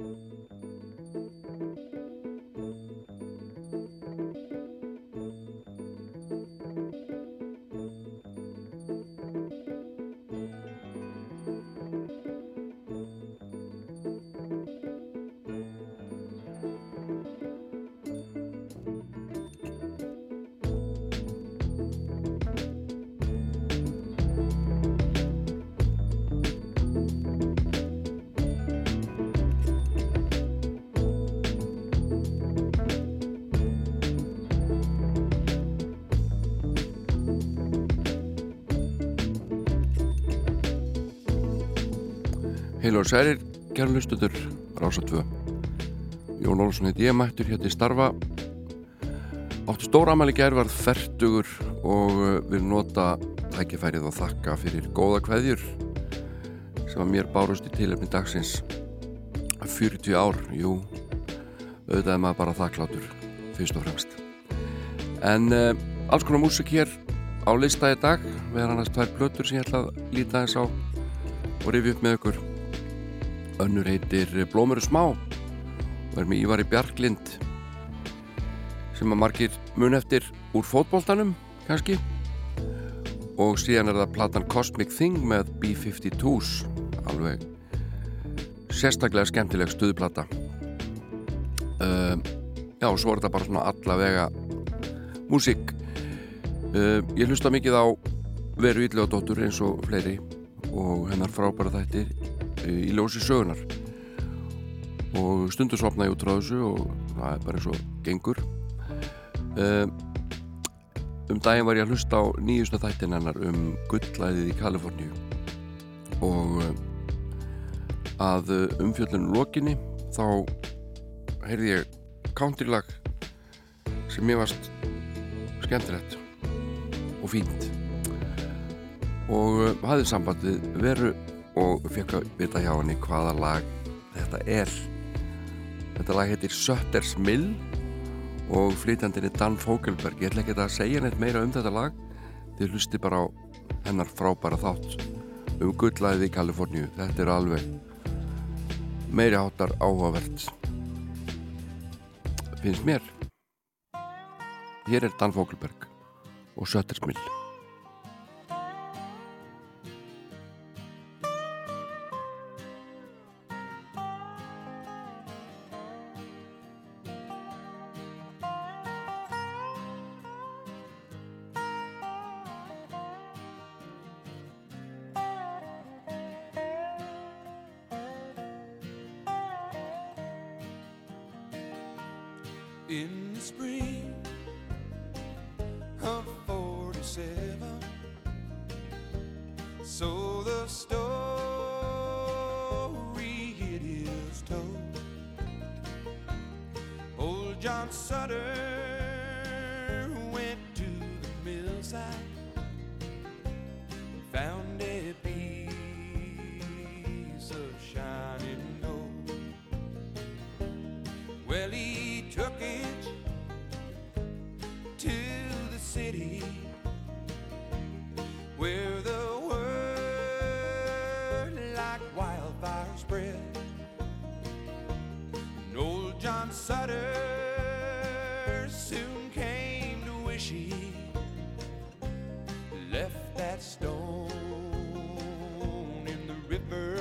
Música Heil og særir, kæra lustutur, Rása 2. Jón Olsson heit ég mættur hérna í starfa. Áttu stóramæli gerð færtugur og uh, vil nota tækifærið og þakka fyrir góða kveðjur sem að mér bárust í tilefni dagsins 40 ár, jú, auðvitað er maður bara þakklátur, fyrst og fremst. En uh, alls konar músik hér á lista í dag, við erum annars tvær blötur sem ég ætla að líta eins á og rifi upp með ykkur önnur heitir Blómuru smá og er með Ívar í Bjarklind sem að margir mun eftir úr fótbóltanum kannski. Og síðan er það platan Cosmic Thing með B-52s alveg sérstaklega skemmtileg stuðplata. Uh, já og svo er þetta bara svona allavega músík. Uh, ég hlusta mikið á Veru Ídlegadóttur eins og fleiri og hennar frábæra þættir í ljósi sögunar og stundu svapna ég út frá þessu og það er bara eins og gengur. Um, um daginn var ég að hlusta á nýjustu þættin hennar um gullæðið í Kaliforníu. Og um, að umfjöldunum lokinni þá heyrði ég countrylag sem ég varst skemmtilegt og fínt. Og hafði sambandið veru og fekk að vita hjá henni hvaða lag þetta er. Þetta lag heitir Sötters Mill og flytjandin er Dan Fogelberg. Ég ætla ekki að segja neitt meira um þetta lag. Þið hlusti bara á hennar frábæra þátt. Um gullæðið í Kaliforníu. Þetta er alveg meiri hátar áhugavert finnst mér. Hér er Dan Fogelberg og Sötters Mill river.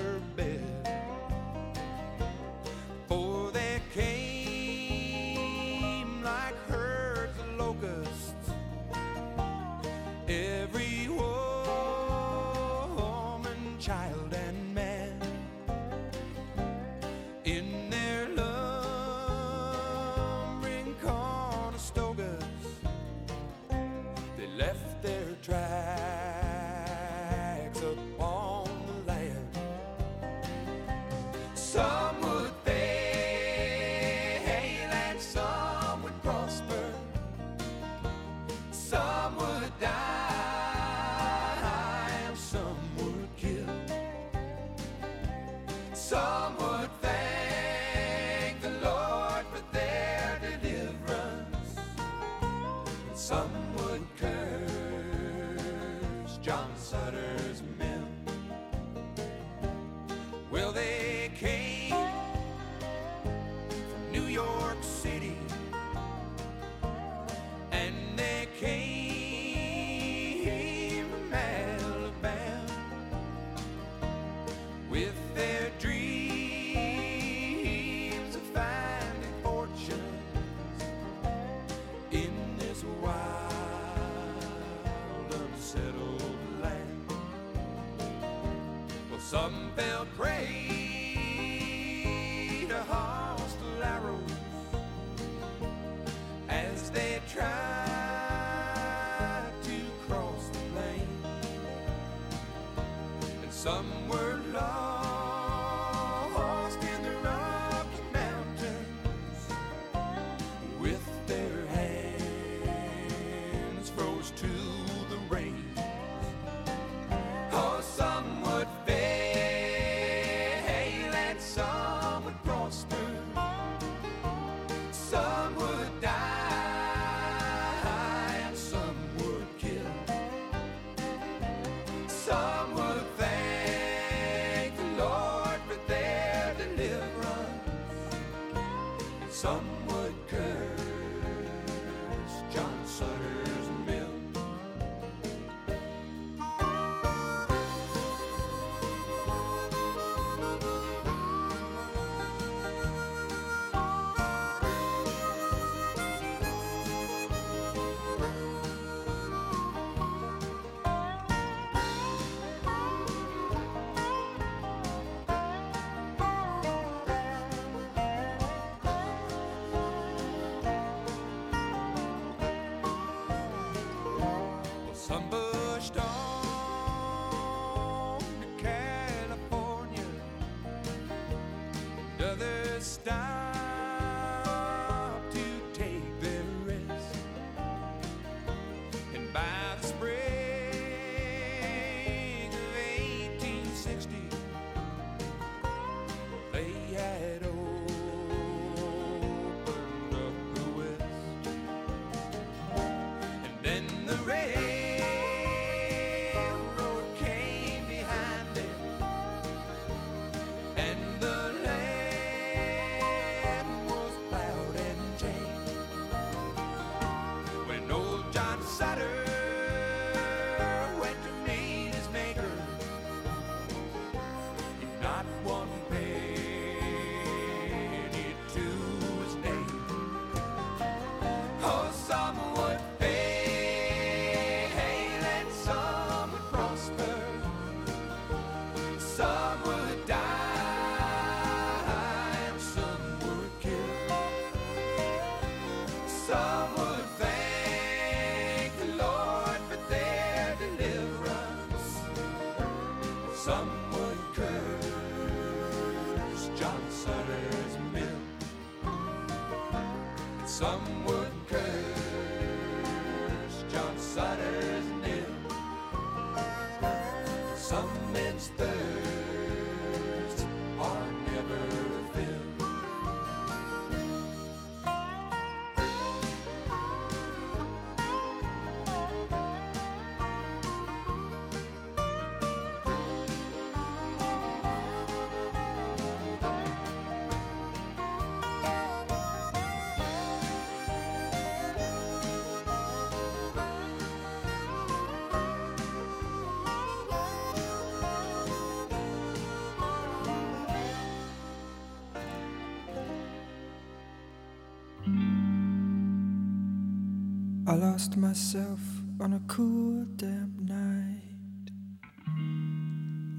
Lost myself on a cool, damp night.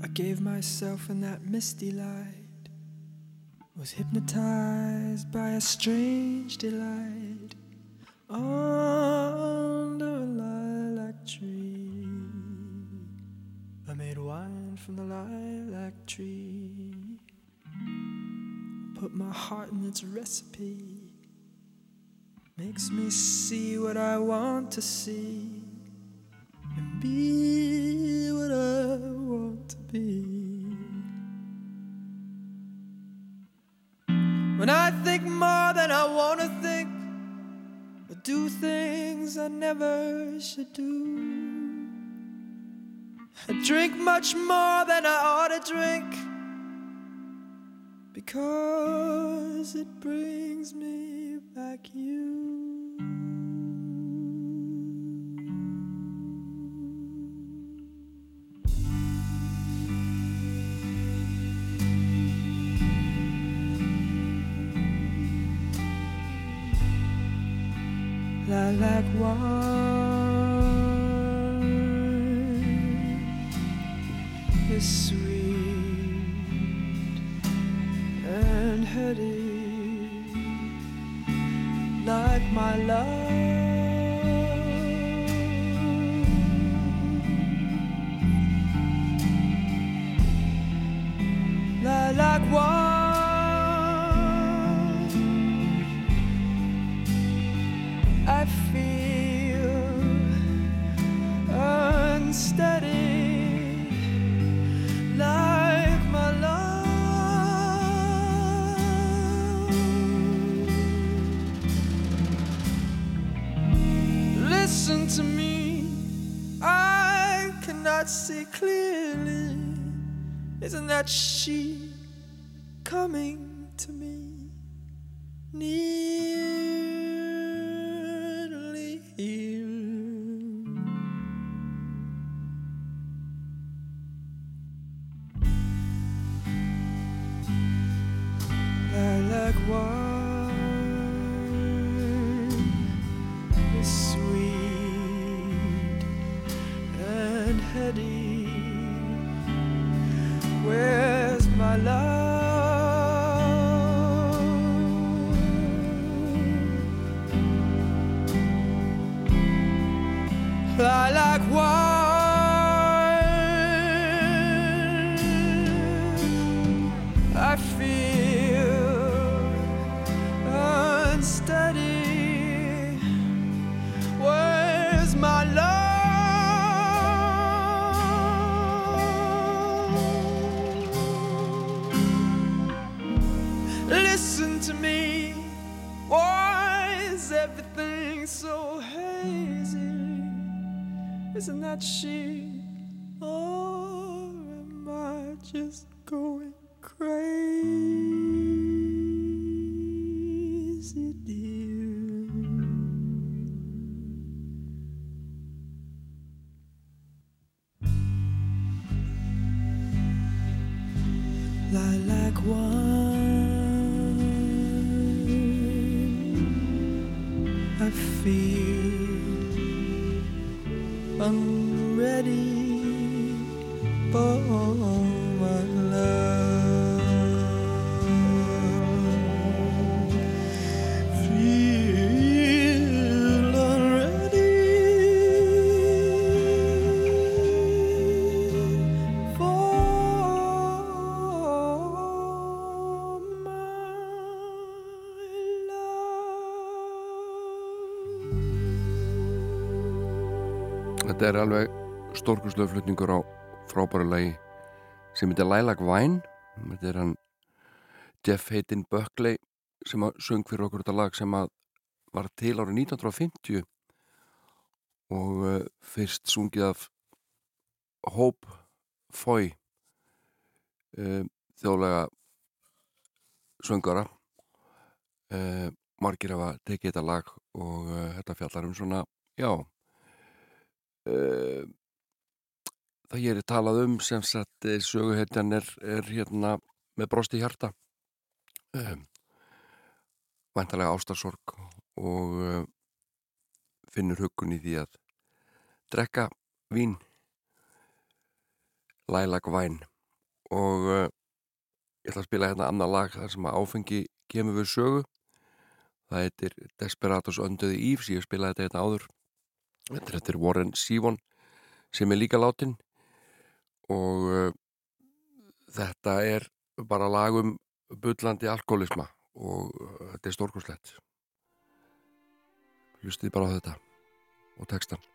I gave myself in that misty light. Was hypnotized by a strange delight under a lilac tree. I made wine from the lilac tree. Put my heart in its recipe makes me see what I want to see and be what I want to be. When I think more than I want to think, or do things I never should do, I drink much more than I ought to drink because it brings me back you. like wine Þetta er alveg stórkurslega flutningur á frábæru lagi sem heitir Lilac Vine. Þetta er hann Jeff Hayden Buckley sem söng fyrir okkur þetta lag sem var til árið 1950 og uh, fyrst sungið af Hope Foy uh, þjóðlega söngara. Uh, margir hafa tekið þetta lag og þetta fjallar um svona já það ég er talað um sem sagt eh, söguhetjan er, er hérna með brosti hjarta. Um, væntalega ástarsorg og uh, finnur hugun í því að drekka vín. Lilac Wine og uh, ég ætla að spila hérna annar lag þar sem að áfengi kemur við sögu. Það heitir Desperados Önduði Ífs ég spilaði þetta hérna áður þetta er Warren Sivon sem er líka látin og uh, þetta er bara lagum bullandi alkoholisma og uh, þetta er stórkurslegt hlustið bara á þetta og textan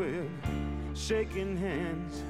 we're shaking hands.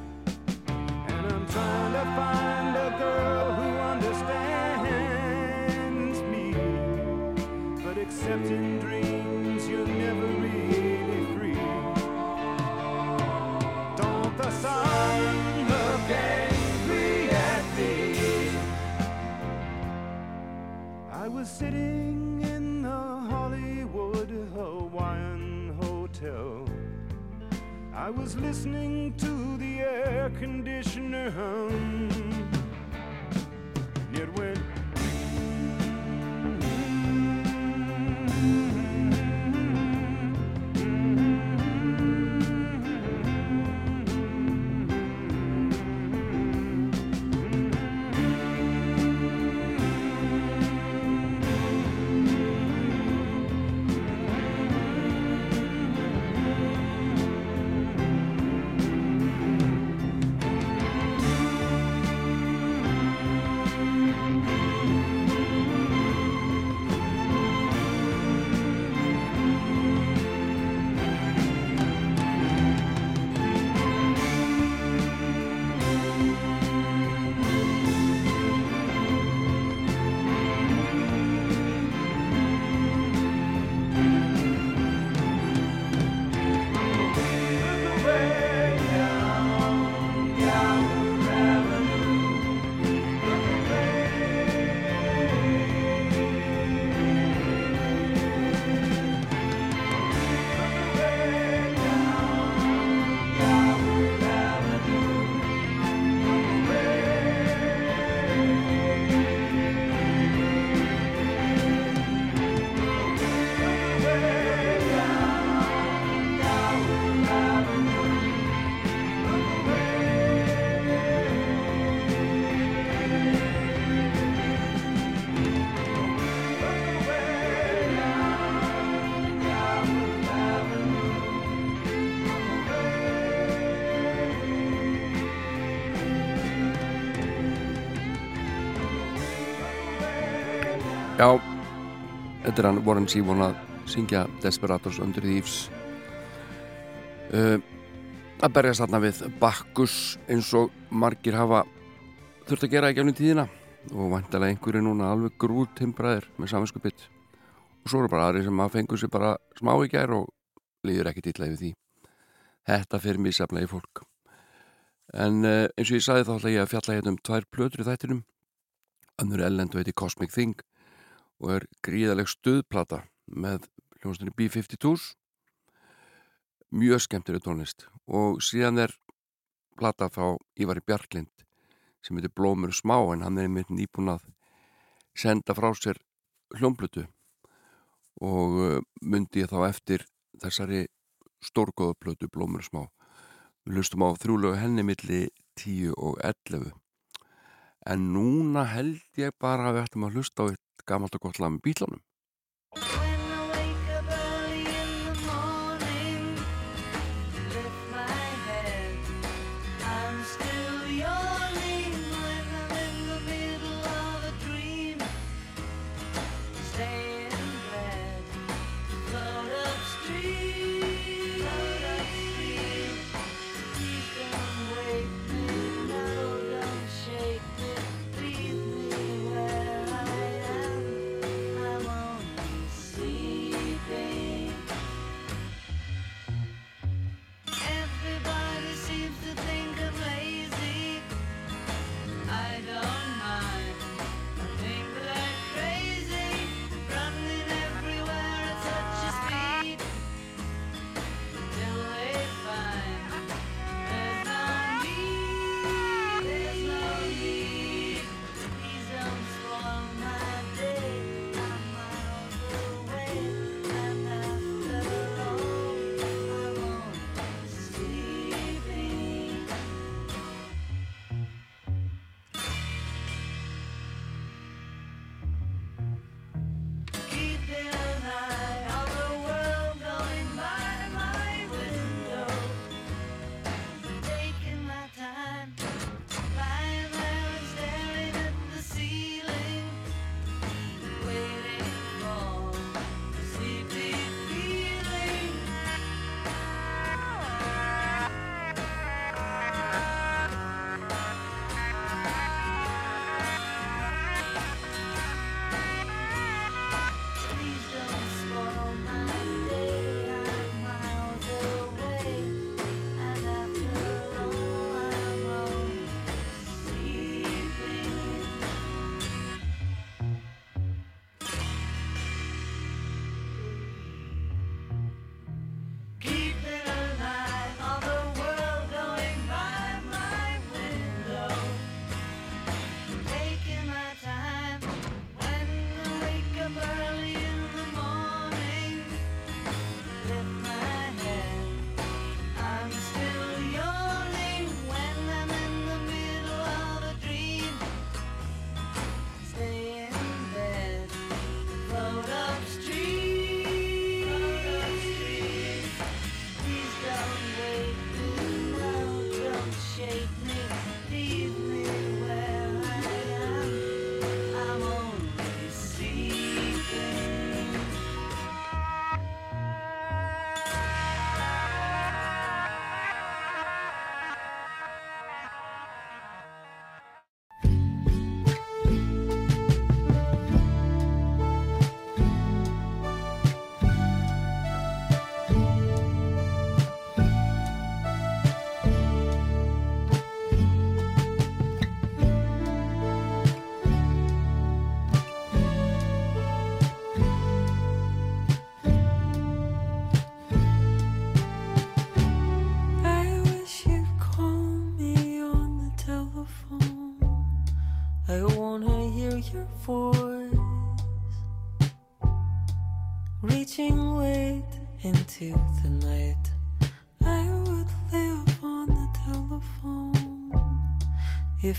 Þetta er hann Warren Zevon að syngja Desperados Under Thieves uh, að berjast þarna við Bakkus eins og margir hafa þurft að gera í gefnum tíðina. Og vantilega einhverju núna alveg grút timbraðir með saminskupitt og svo eru bara aðri sem að fengu sér bara smá í gær og líður ekki illa yfir því. Þetta fyrir mísaflega í fólk. En uh, eins og ég sagði þá ætla ég að fjalla hérna um tvær plötur í þættinum. Önnur ellend og heiti Cosmic Thing og er gríðaleg stuðplata með hljómsnir B-52s mjög skemmtileg tónlist og síðan er plata frá Ívari Bjarklind sem heitir Blómur smá en hann er einmitt nýbúin að senda frá sér hljómblutu og uh, myndi ég þá eftir þessari stórgóðuplötu Blómur smá. Við lustum á þrjúlegu henni milli 10 og 11 en núna held ég bara að við ættum að hlusta á eitt gamalt og gott lag með bílunum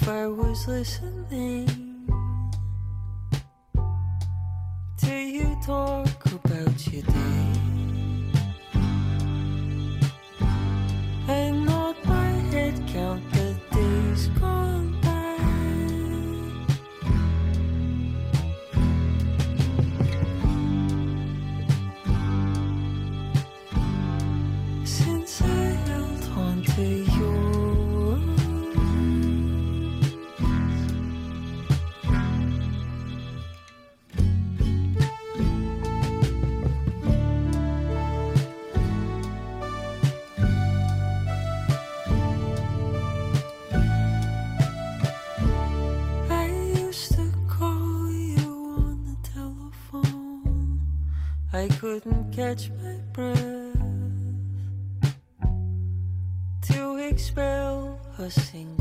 if I was listening to you talk I couldn't catch my breath to expel a single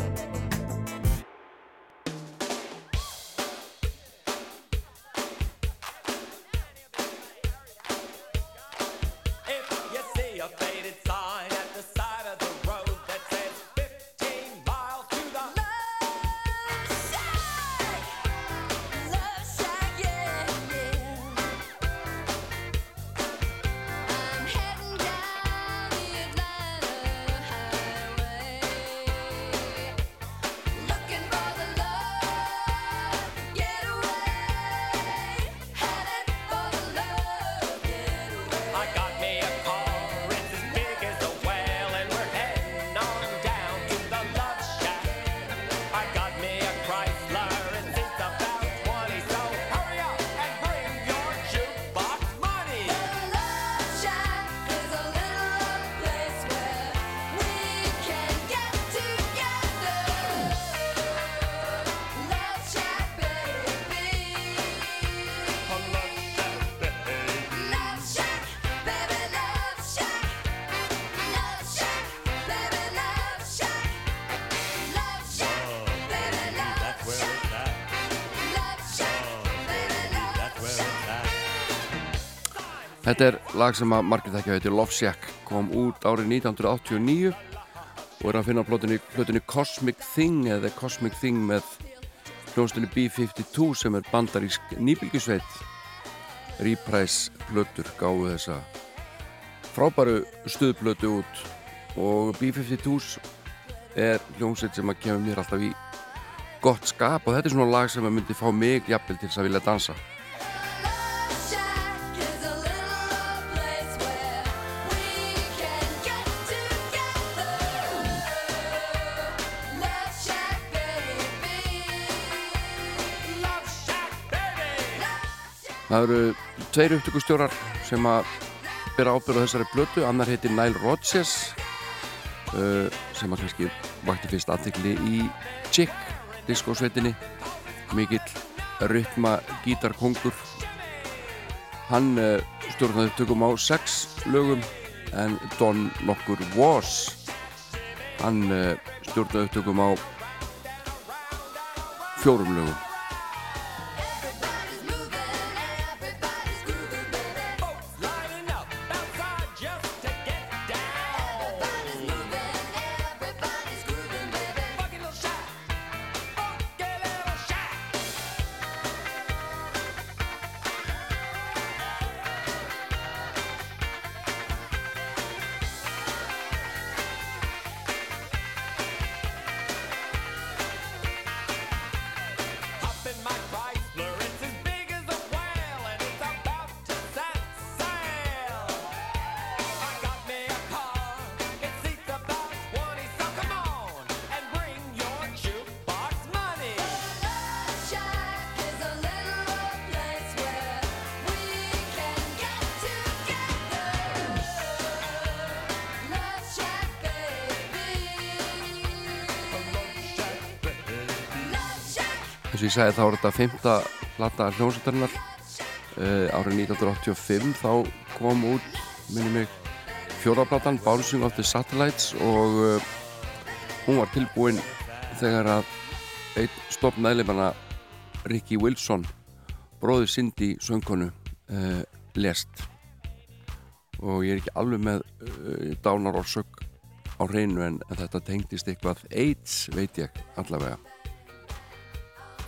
Þetta er lag sem að margir þekkja heitir Love Shack. Kom út árið 1989 og er að finna á plötunni, Cosmic Thing eða Cosmic Thing með hljónstunni B-52 sem er bandarísk nýbylgjusveit Reprise plötur gáðu þessa frábæru stuðplötu út og B-52 er hljónsveit sem að kemur mér alltaf í gott skap og þetta er svona lag sem að myndi fá mig jafnvel til þess að vilja dansa Það eru tveir upptökustjórar sem að byrja ábyrða þessari blötu, annar heitir Nile Rodgers uh, sem að kannski vakti fyrst aðtekli í Chick diskosveitinni. Mikill rytma gítarkongur. Hann uh, stjórnaði upptökum á sex lögum en Don nokkur Was hann uh, stjórnaði upptökum á fjórum lögum eins og ég sagði þá er þetta fymta plata hljómsveitarinnar. Uh, árið 1985 þá kom út minni mig fjóraplatan Bouncing of the Satellites og uh, hún var tilbúin þegar að einn stopn meðleimanna Ricky Wilson bróði Cindy söngkonu uh, lest og ég er ekki alveg með uh, dánar og sög á reynu en þetta tengdist eitthvað AIDS veit ég allavega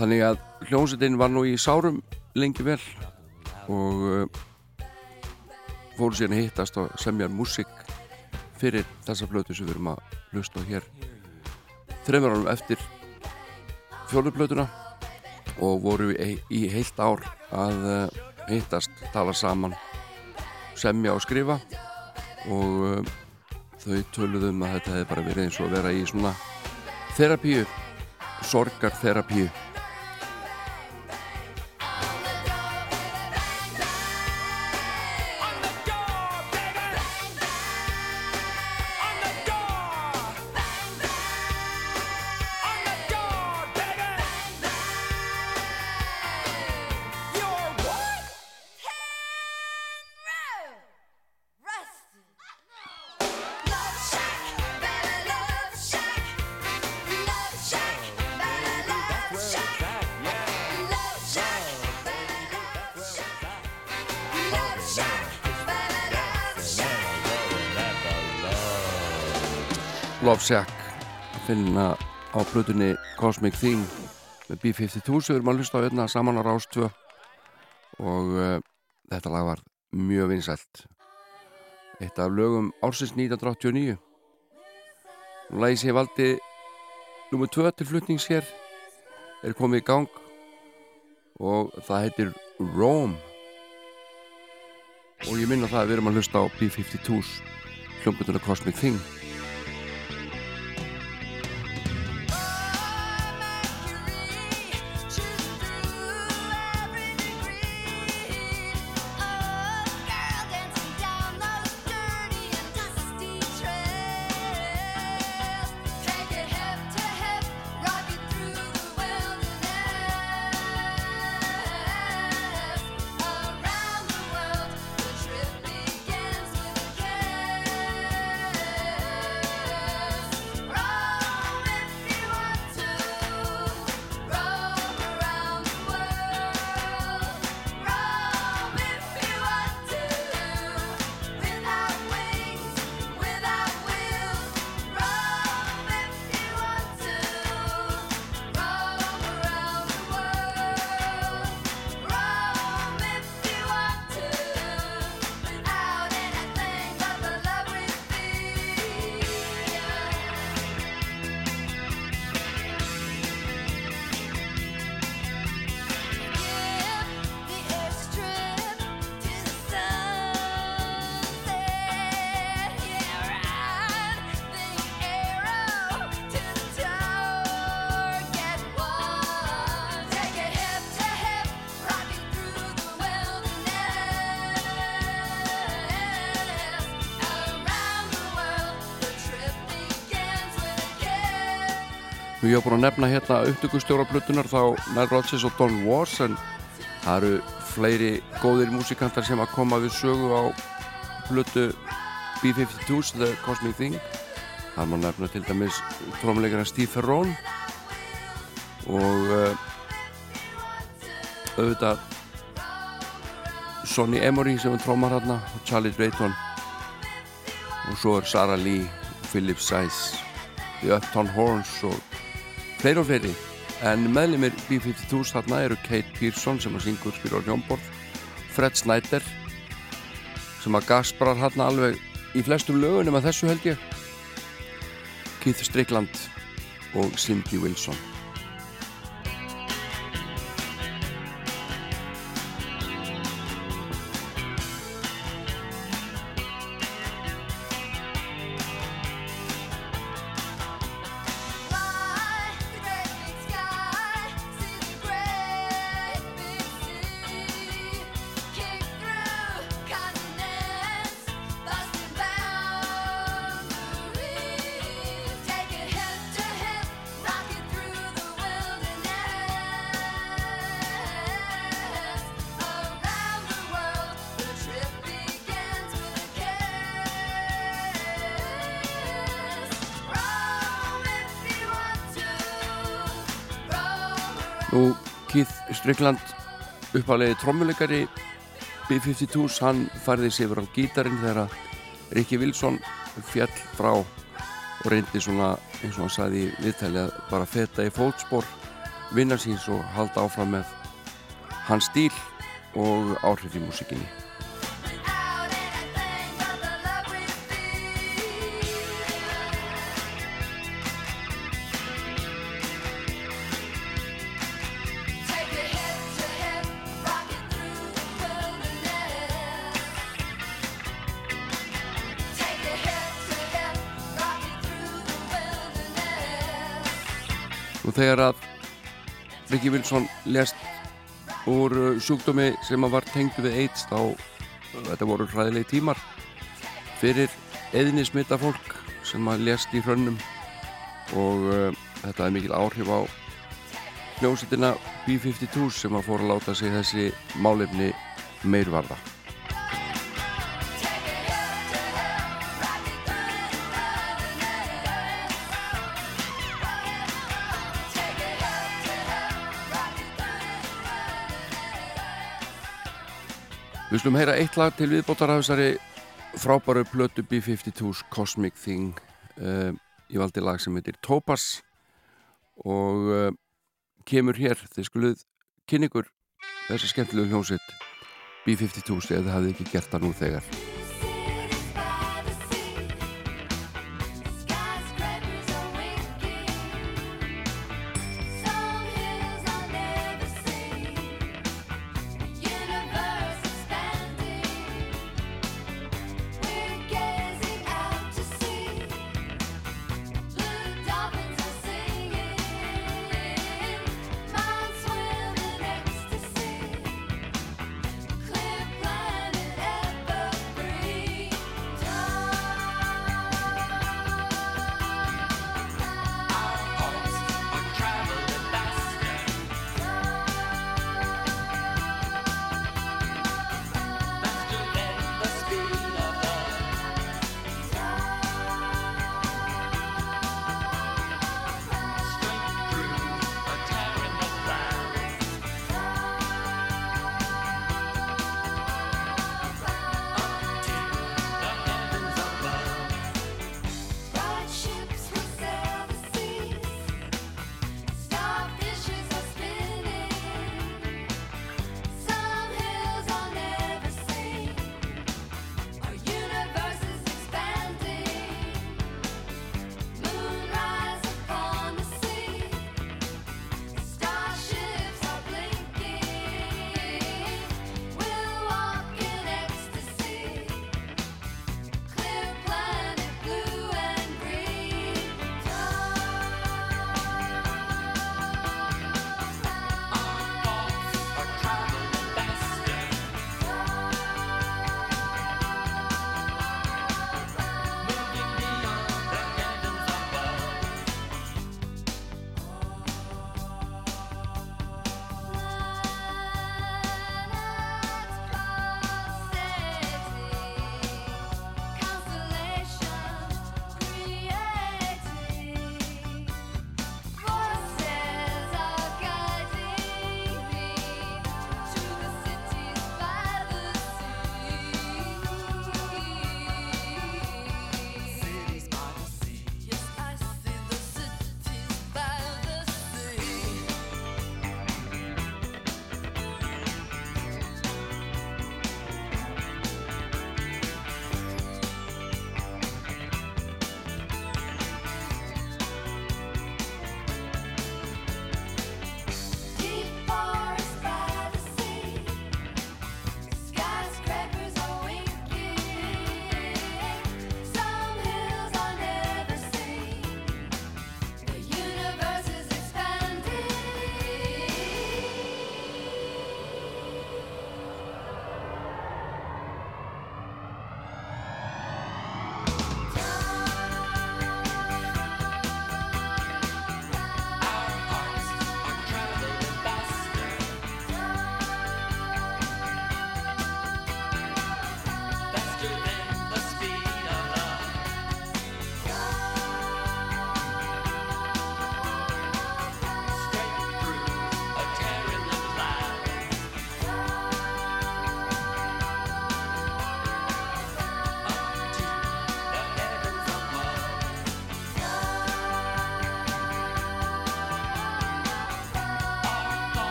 Þannig að hljómsveitin var nú í sárum lengi vel og uh, fóru síðan að hittast og semja músík fyrir þessa blötu sem við erum að hlusta hér þreymur árum eftir fjólublötuna og voru í, heilt ár að uh, hittast, tala saman semja og skrifa og uh, þau töluðum að þetta hefði bara verið eins og að vera í svona þerapíu sorgar finna á plötunni Cosmic Thing með B-52 sem við erum að hlusta á hérna saman á Rástvö og uh, þetta lag var mjög vinsælt. Eitt af lögum ársins 1989 og lagi sem ég valdi nummer 2 til flutnings hér. Er komið í gang. Og það heitir Rome. Og ég minna það að við erum að hlusta á B-52s hljómbutuna Cosmic Thing Við erum búin að nefna hérna upptökustjóra plötunar þá Nile Rodgers og Don Was en það eru fleiri góðir músikantar sem að koma við sögu á plötu B-52's The Cosmic Thing. Það má nefna til dæmis trómuleikana Steve Ferrone og uh, auðvitað Sonny Emory sem er trómar hérna og Charlie Drayton. Og svo er Sarah Lee Philip Size The Uptown Horns og fleiri og fleiri. En meðlumir B-52s þarna eru Kate Pearson sem að syngur spyrir á hljómborð Fred Snyder sem að gasprar hérna alveg í flestum lögunum að þessu held ég Keith Strickland og Cindy Wilson Strickland uppalegi trommuleikari B-52s, hann færði yfir á gítarinn þegar Ricky Wilson fjall frá og reyndi svona, eins og hann sagði í viðtæli að bara feta í fótspor vinnar síns og halda áfram með hans stíl og áhrif í músikinni þegar að Ricky Wilson lest úr uh, sjúkdómi sem var tengdu við AIDS þá uh, þetta voru hræðilegi tímar fyrir eðinni smita fólk sem að lest í hrönnum og uh, þetta er mikil áhrif á hljómsveitina B-52 sem að fóra að láta sig þessi málefni meirvarða Við slum heyra eitt lag til viðbótar af þessari frábæru plötu B-52's Cosmic Thing. Uh, ég valdi lag sem heitir Topaz og uh, kemur hér, þið skuluð kynningur þessa skemmtilegu hljómsveit B-52's eða þið hafið ekki gert það nú þegar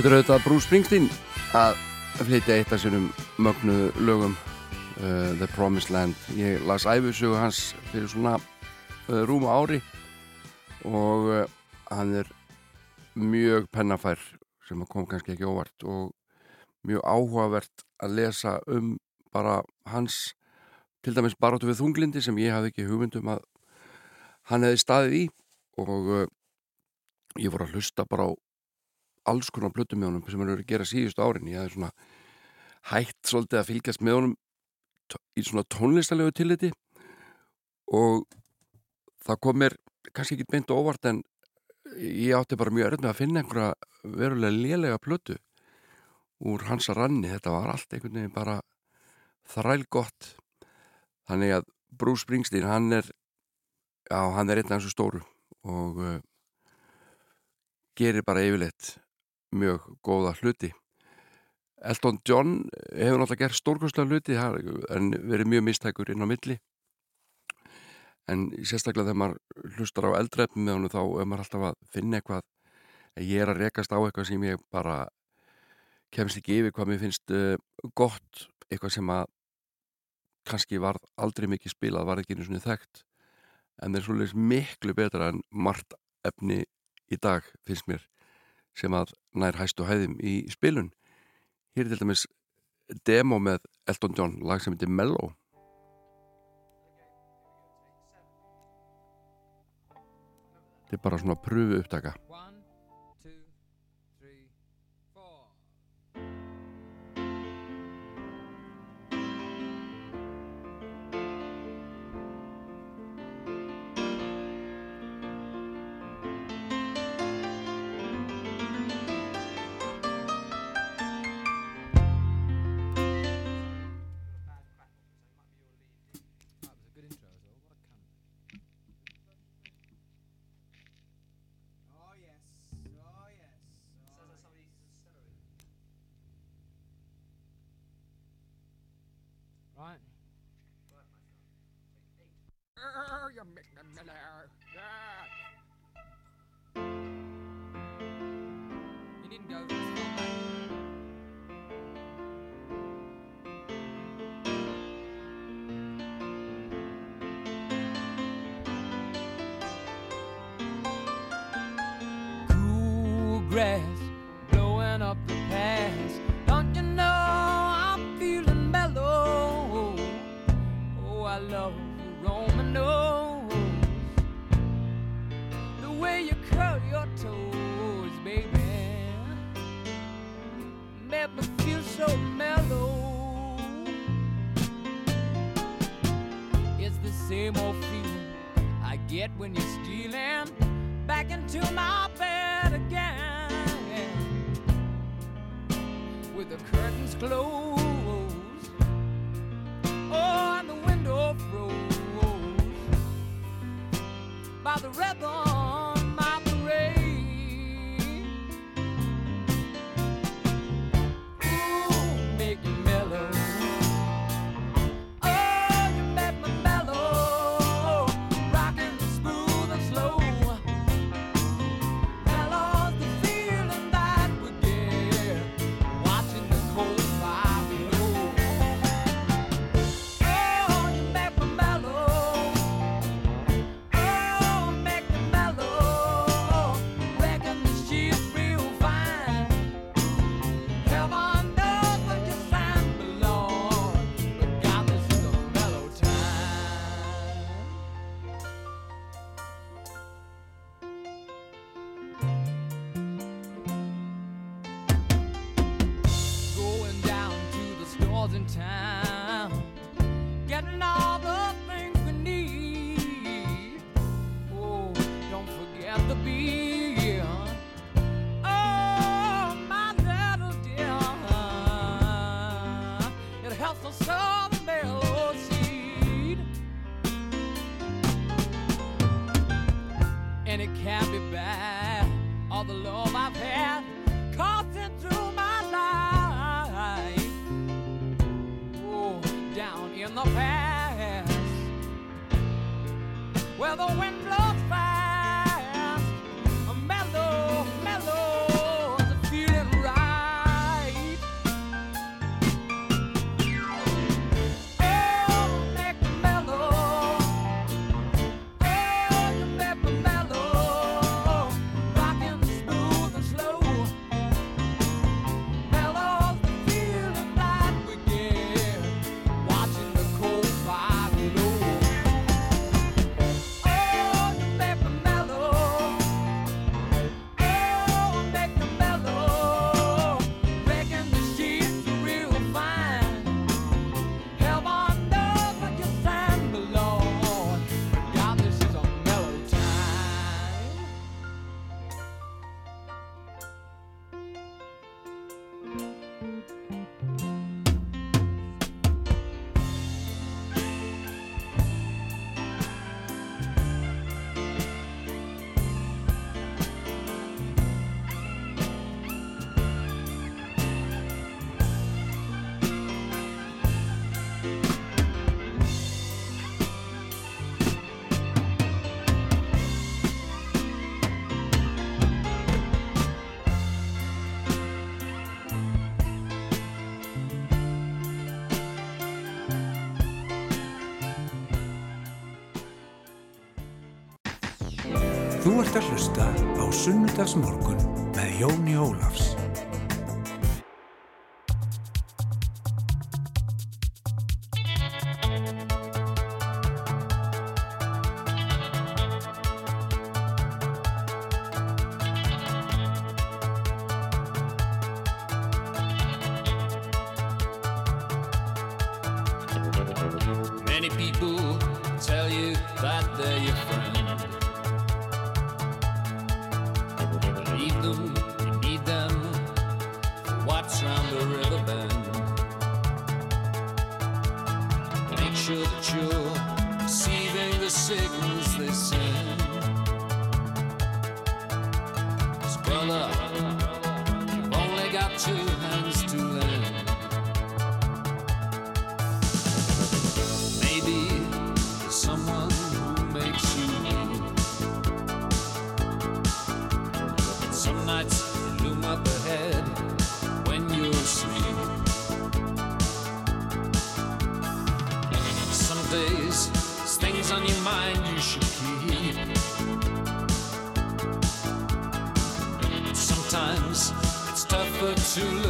Þetta er auðvitað Bruce Springsteen að flytja eitt af sínum mögnu lögum uh, The Promised Land. Ég las æfisögu hans fyrir svona uh, rúma ári og uh, hann er mjög pennafær sem kom kannski ekki óvart og mjög áhugavert að lesa um bara hans til dæmis baróttu við þunglindi sem ég hafði ekki hugmyndum að hann hefði staðið í og uh, ég voru að hlusta bara á alls konar plötum með honum sem hann eru að gera síðustu árin. Ég hafði svona hægt svolítið að fylgjast með honum í svona tónlistalegu tilliti og það kom mér kannski ekki beint og óvart en ég átti bara mjög örð með að finna einhverja verulega lélega plötu úr hans að ranni. Þetta var allt einhvern veginn bara þræl gott þannig að Bruce Springsteen hann er já hann er einn af þessu stóru og uh, gerir bara yfirleitt mjög góða hluti. Elton John hefur náttúrulega gert stórkostlega hluti en verið mjög mistækur inn á milli. En sérstaklega þegar maður hlustar á eldreifn með honum þá er maður alltaf að finna eitthvað ég er að rekast á eitthvað sem ég bara kemst ekki yfir hvað mér finnst uh, gott eitthvað sem að kannski varð aldrei mikið spilað var ekki einu svona þekkt. En það er svolítið miklu betra en margt efni í dag finnst mér sem að nær hæstu hæðum í spilun. Hér er til dæmis demo með Elton John lag sem heitir Mellow. Þetta er bara svona pröfu upptaka ert að hlusta á Sunnudagsmorgun með Jóni Ólafs.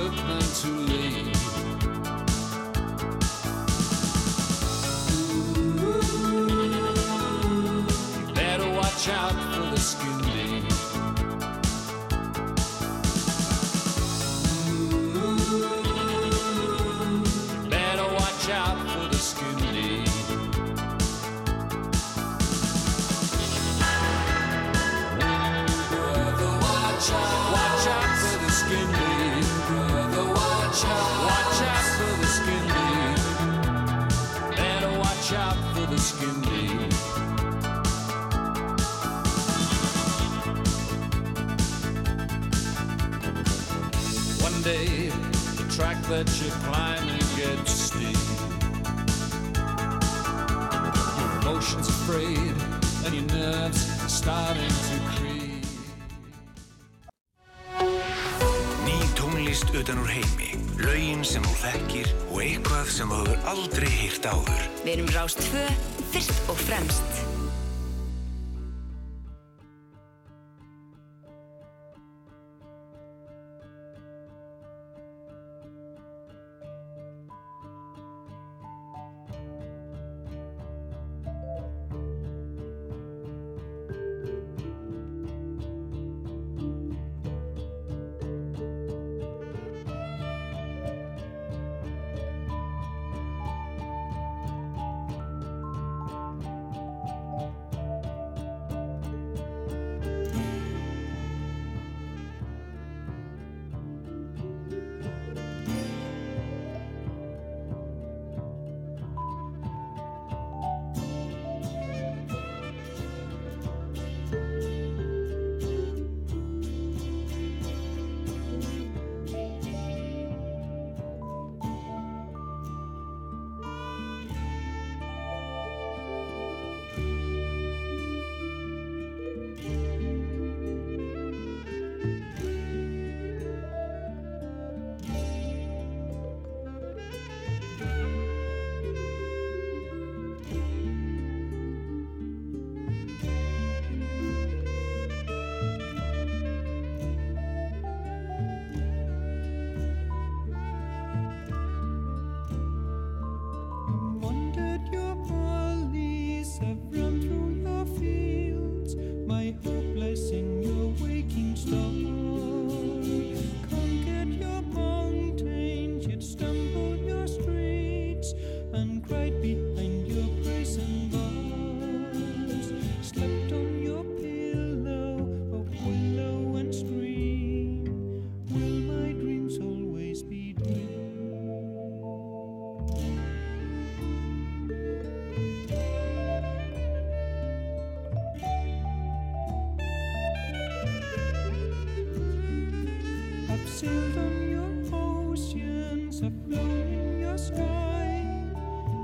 Too to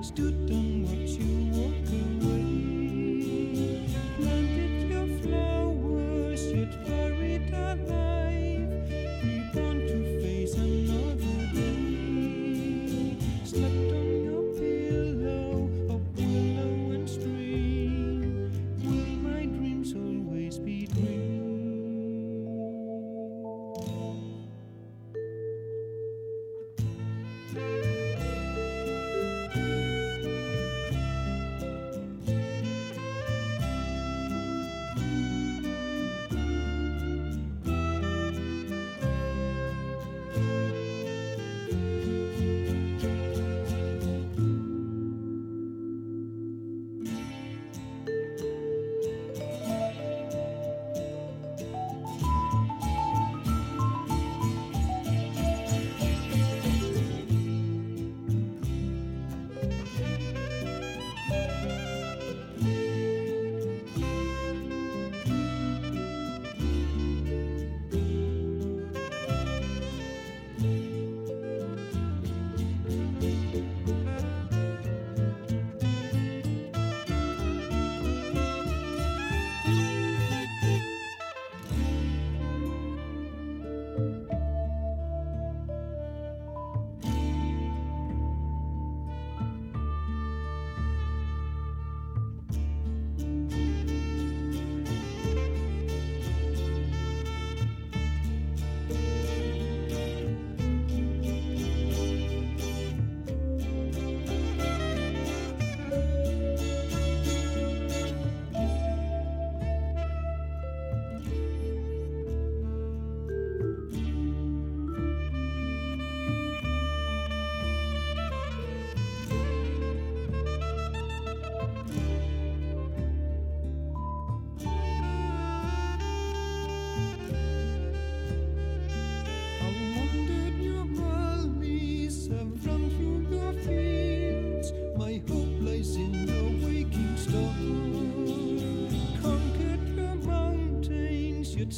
stood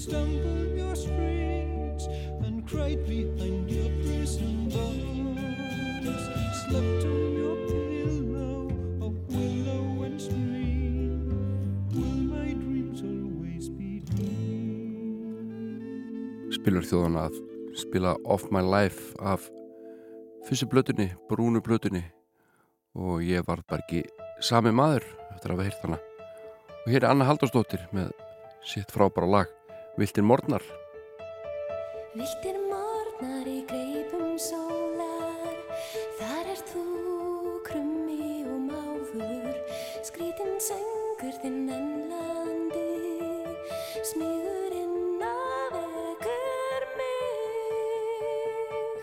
stumbled your streets and cried behind your prison bars. Slept on your pillow of willow and stream. Will my dreams always be spilur þjóðan að spila Off My Life af fyrstu blötunni, brúnu blötunni og ég var bara ekki sami maður eftir að hafa heyrt hana og hér er Anna Halldórsdóttir með sitt frábæra lag Viltin Mornar Viltir morgnar í greipum sólar. Þar er þú krummi og máður Skrítin söngur þinn ennlandi. Smíður inn af ekkur mig.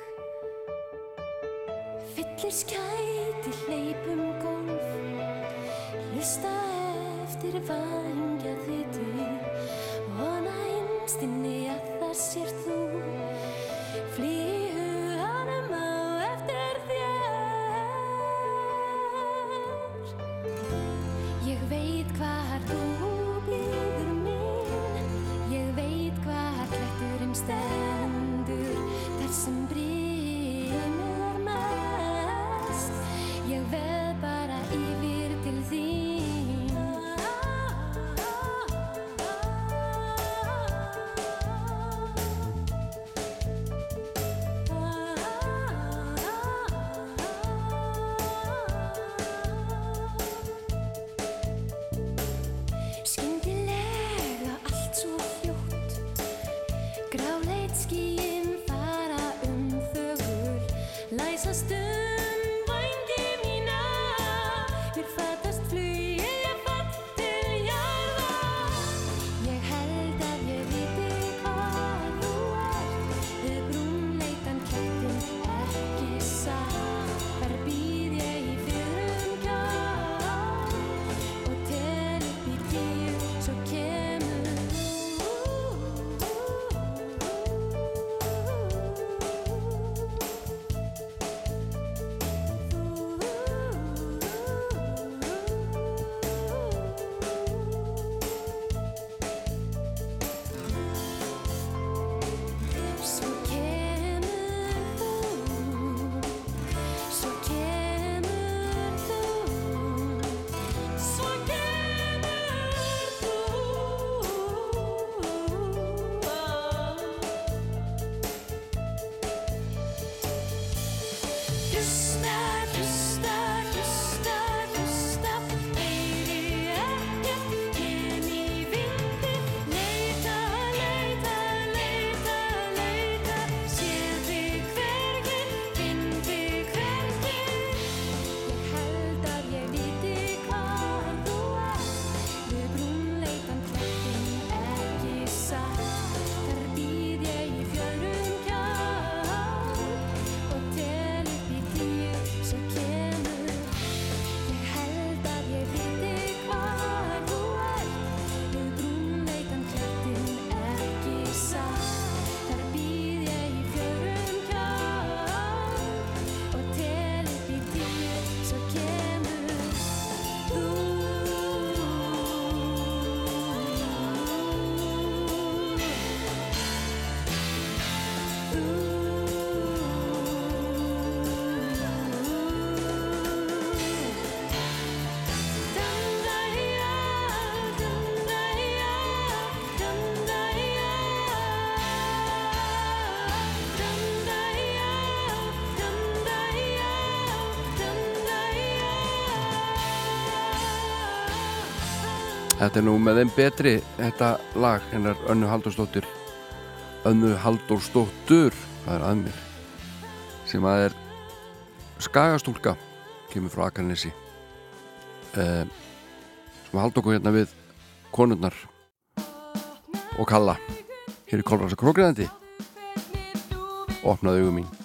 Fyllir skæti hleypum golf. Hlusta eftir vangja Þetta er nú með þeim betri þetta lag hennar Önnu Halldórsdóttir. Önnu Halldórsdóttur það er að mér sem að er skagastúlka kemur frá Akarnesi eh, sem haldi okkur hérna við konurnar og kalla hér í Kolbrasa Krókriðandi opnaði augum mín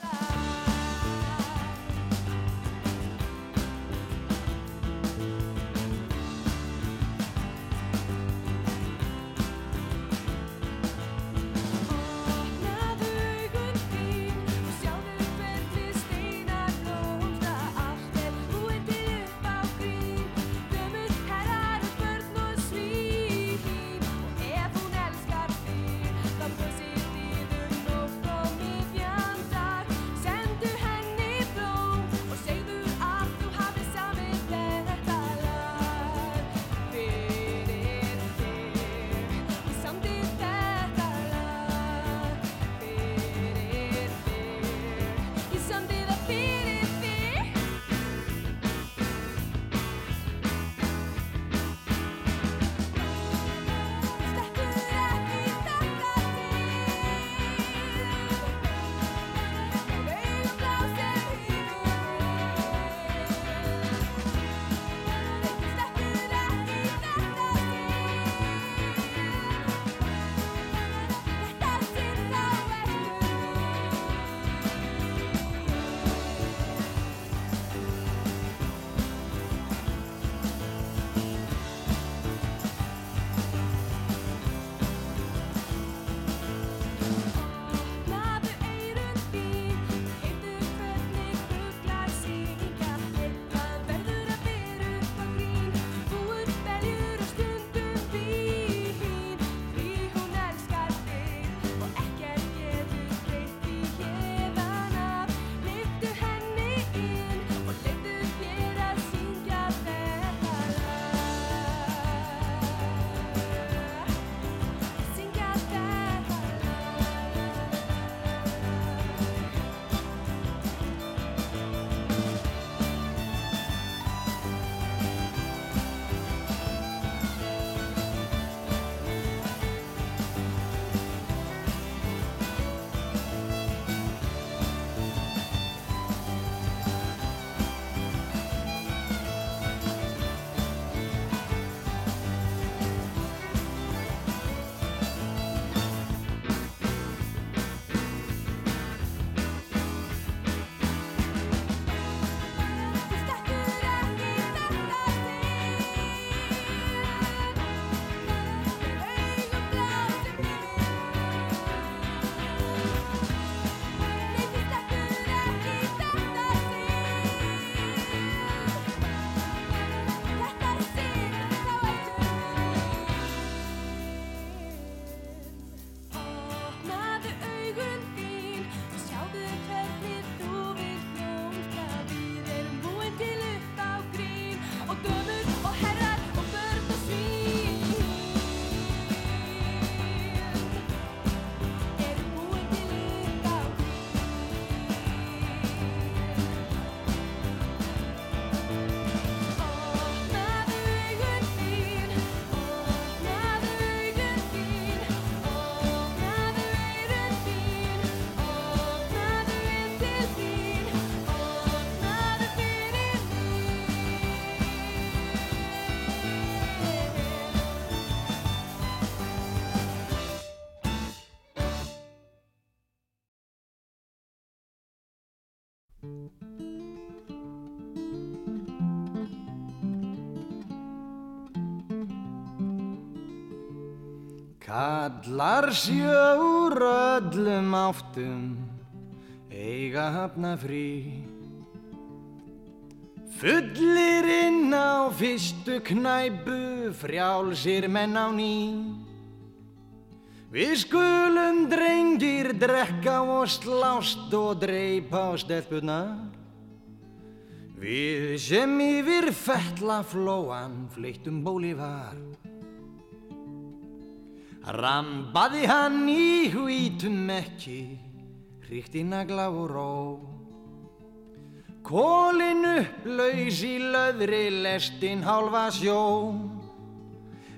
Kallar sjöur öllum áttum eiga hafna frí. Fullir inn á fyrstu knæpu frjálsir menn á ný. Við skulum drengir drekka og slást og dreipa á stelpunar Við sem yfir fettla flóan fleittum bólívar Rambaði hann í hvítum ekki, hríkti nagla og ró. Kólin upp laus í löðri lestin hálfa sjó.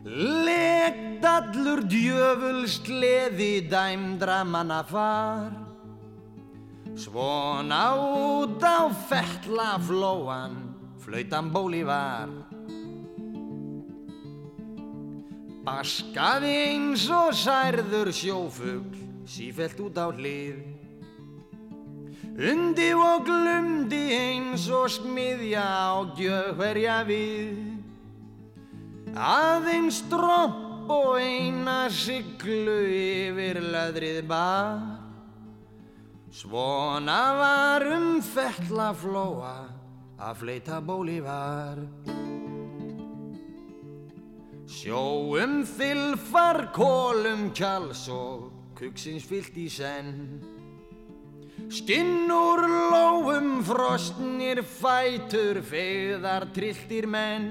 Legt allur djöful sleði dæmdra manna far. Svona út á fettla flóan, flautan bóli var. Baskaði eins og særður sjófugl, sífelt út á hlið. Undi og glumdi eins og smiðja á gjöð hverja við. Aðeins dropp og eina siglu yfir löðrið bar. Svona var um fettla flóa að fleita bóli var. Sjóum þilfar kólum kjáls og kuksins fyllt í senn. Skinn úr lóum frostnir fætur feðar trilltir menn.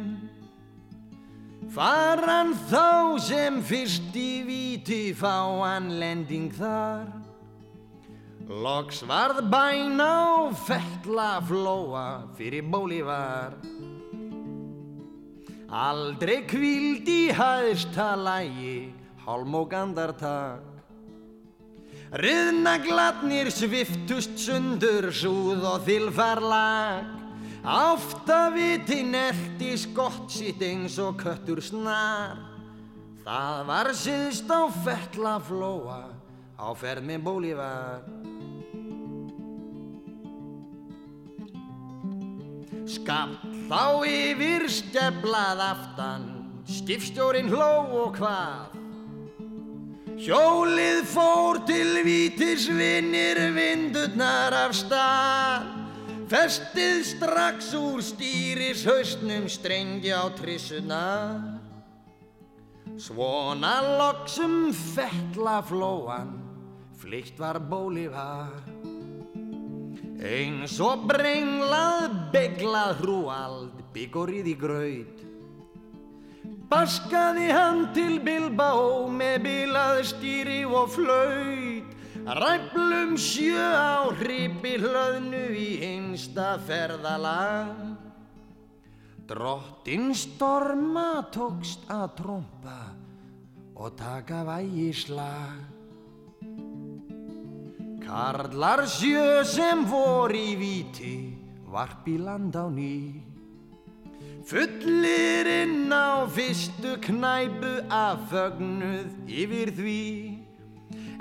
Faran þá sem fyrst í víti fáan lending þar. Loks varð bæn á fettla flóa fyrir bóli var. Aldrei kvíld í hæðsta lægi, hálm og gandartak. Riðnaglatnir sviftust sundur, súð og þilfarlag. Áftaviti nelti skott sitt eins og köttur snar. Það var síðst á fettla flóa, á ferð með bólívar. Skall þá yfir steflað aftan, skipstjórin hló og hvað. Hjólið fór til vítis vinnir vindurnar af stað. Festið strax úr stýris hausnum strengja á trissunar. Svona loksum fettla flóan, flykt var bólið var. Eins og brenglað, beglað hrúald, byggorið í graut. Baskaði hann til Bilbao með bilað stýri og flaut. Ræplum sjö á hripi hlöðnu í einsta ferðalag. Drottin storma tókst að trompa og taka vægislag. Karlar sjö sem vor í víti, varp í land á ný. Fullir inn á fyrstu knæpu af fögnuð yfir því.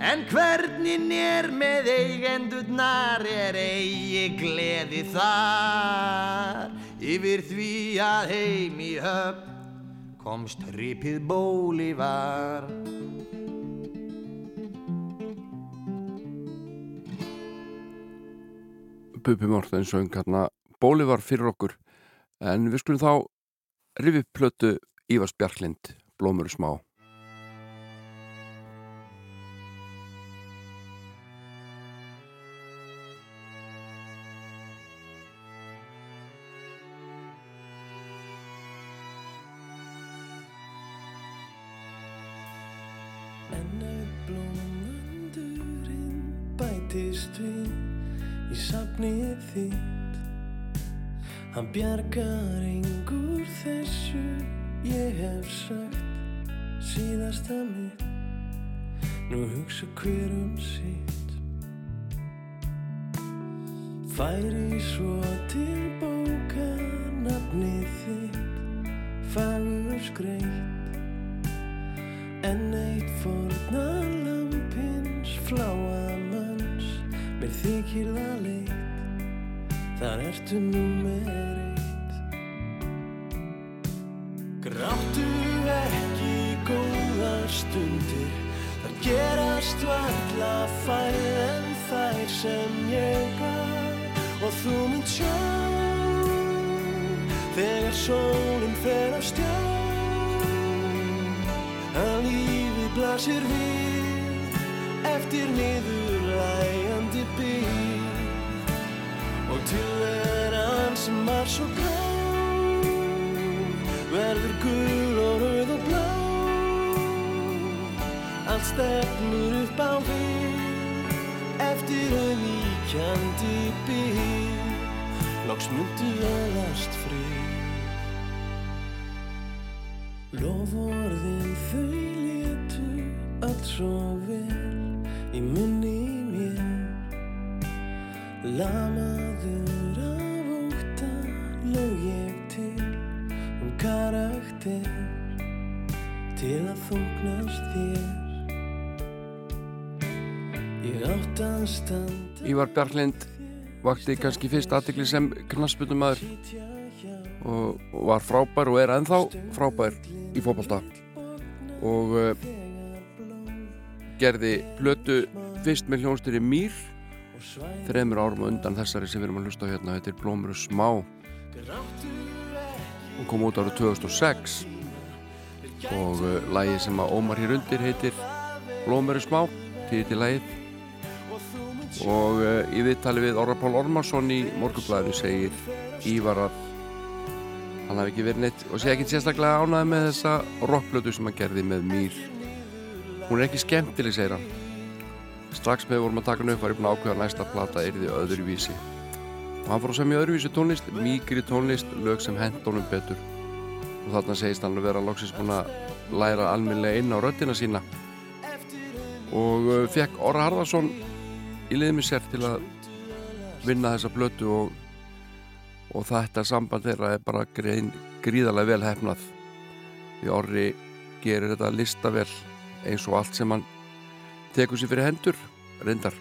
En hvernig er með eigendurnar er eigi gleði þar. Yfir því að heim í höfn komst hripið bóli var. Bubi Morten söng hérna Bólivar fyrir okkur. En við skulum þá rifið plötu Ívars Bjarklind Blómur smá í safnið þitt? Hann bjargar engur þessu ég hef sagt síðasta mitt. Nú hugsa hver um sitt. Færi svo til bóka nafnið þitt fagur skreitt En eitt forna lampins fláa manns mér þykir það leitt þar ertu númer eitt. Gráttu ekki góðar stundir. Þar gerast varla færð en þær sem ég gaf og þú mynd sjá þegar sólinn fer af stjá að lífið blasir við eftir niðurlægandi bíl og tilveran sem var svo grá verður gul og rauð og blá. Allt stefnur upp á við eftir auðvíkjandi bíl. Loks myndu velast frí Lofórðin þau létu allt svo vel í munni mér. Óta lög ég til um karakter til að þóknast þér? Ég átt að standa Ívar Bjarklind vakti kannski fyrst aðtikli sem knassbundumæður og, var frábær og er ennþá frábær í fótbolta. Og uh, gerði plötu fyrst með hljónstýri Mýr þreymur árum undan þessari sem við erum að hlusta hérna. Þetta er Blómur og smá og kom út árið 2006 og uh, lagi sem að Ómar hér undir heitir Blómur og smá tíði lagið. Og uh, í viðtali við Orra Pál Ormarsson í morgublæðinu segir Ívar að hann hafi ekki verið neitt og sé ekki sérstaklega ánæði með þessa rockblötu sem hann gerði með Mýr hún er ekki skemmtileg, segir hann. Strax með vorum að taka hann upp var ég búin að ákveða næsta plata yrði öðruvísi og hann fór að semja öðruvísi tónlist mýgri tónlist, lög sem hend honum betur. Og þarna segist hann að vera loksins búin að læra alminlega inn á röddina sína. Og uh, fekk Orra Harðarsson í liðmi sér til að vinna þessa blötu og, og þetta samband þeirra er bara grein, gríðarlega vel hefnað. Því Orri gerir þetta listavel eins og allt sem hann tekur sér fyrir hendur reyndar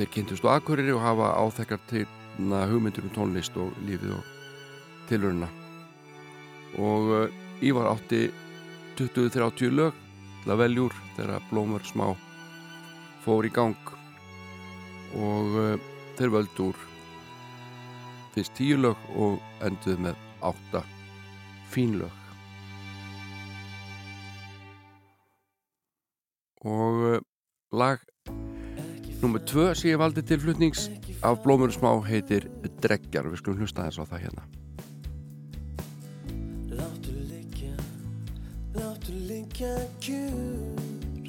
þeir kynntust á Akureyri og hafa áþekkar til na, hugmyndur um tónlist og lífið og tilurina og uh, Ívar átti 20-30 lög til að veljúr þegar blómur smá fór í gang. Og uh, þeir völdu úr fyrst tíu lög og enduðu með átta fín lög. Og uh, lag nummer tvö sem ég valdi til flutnings af blómur smá heitir Dreggjar, við skulum hlusta þess á það hérna. Láttu liggja, láttu liggja kjur.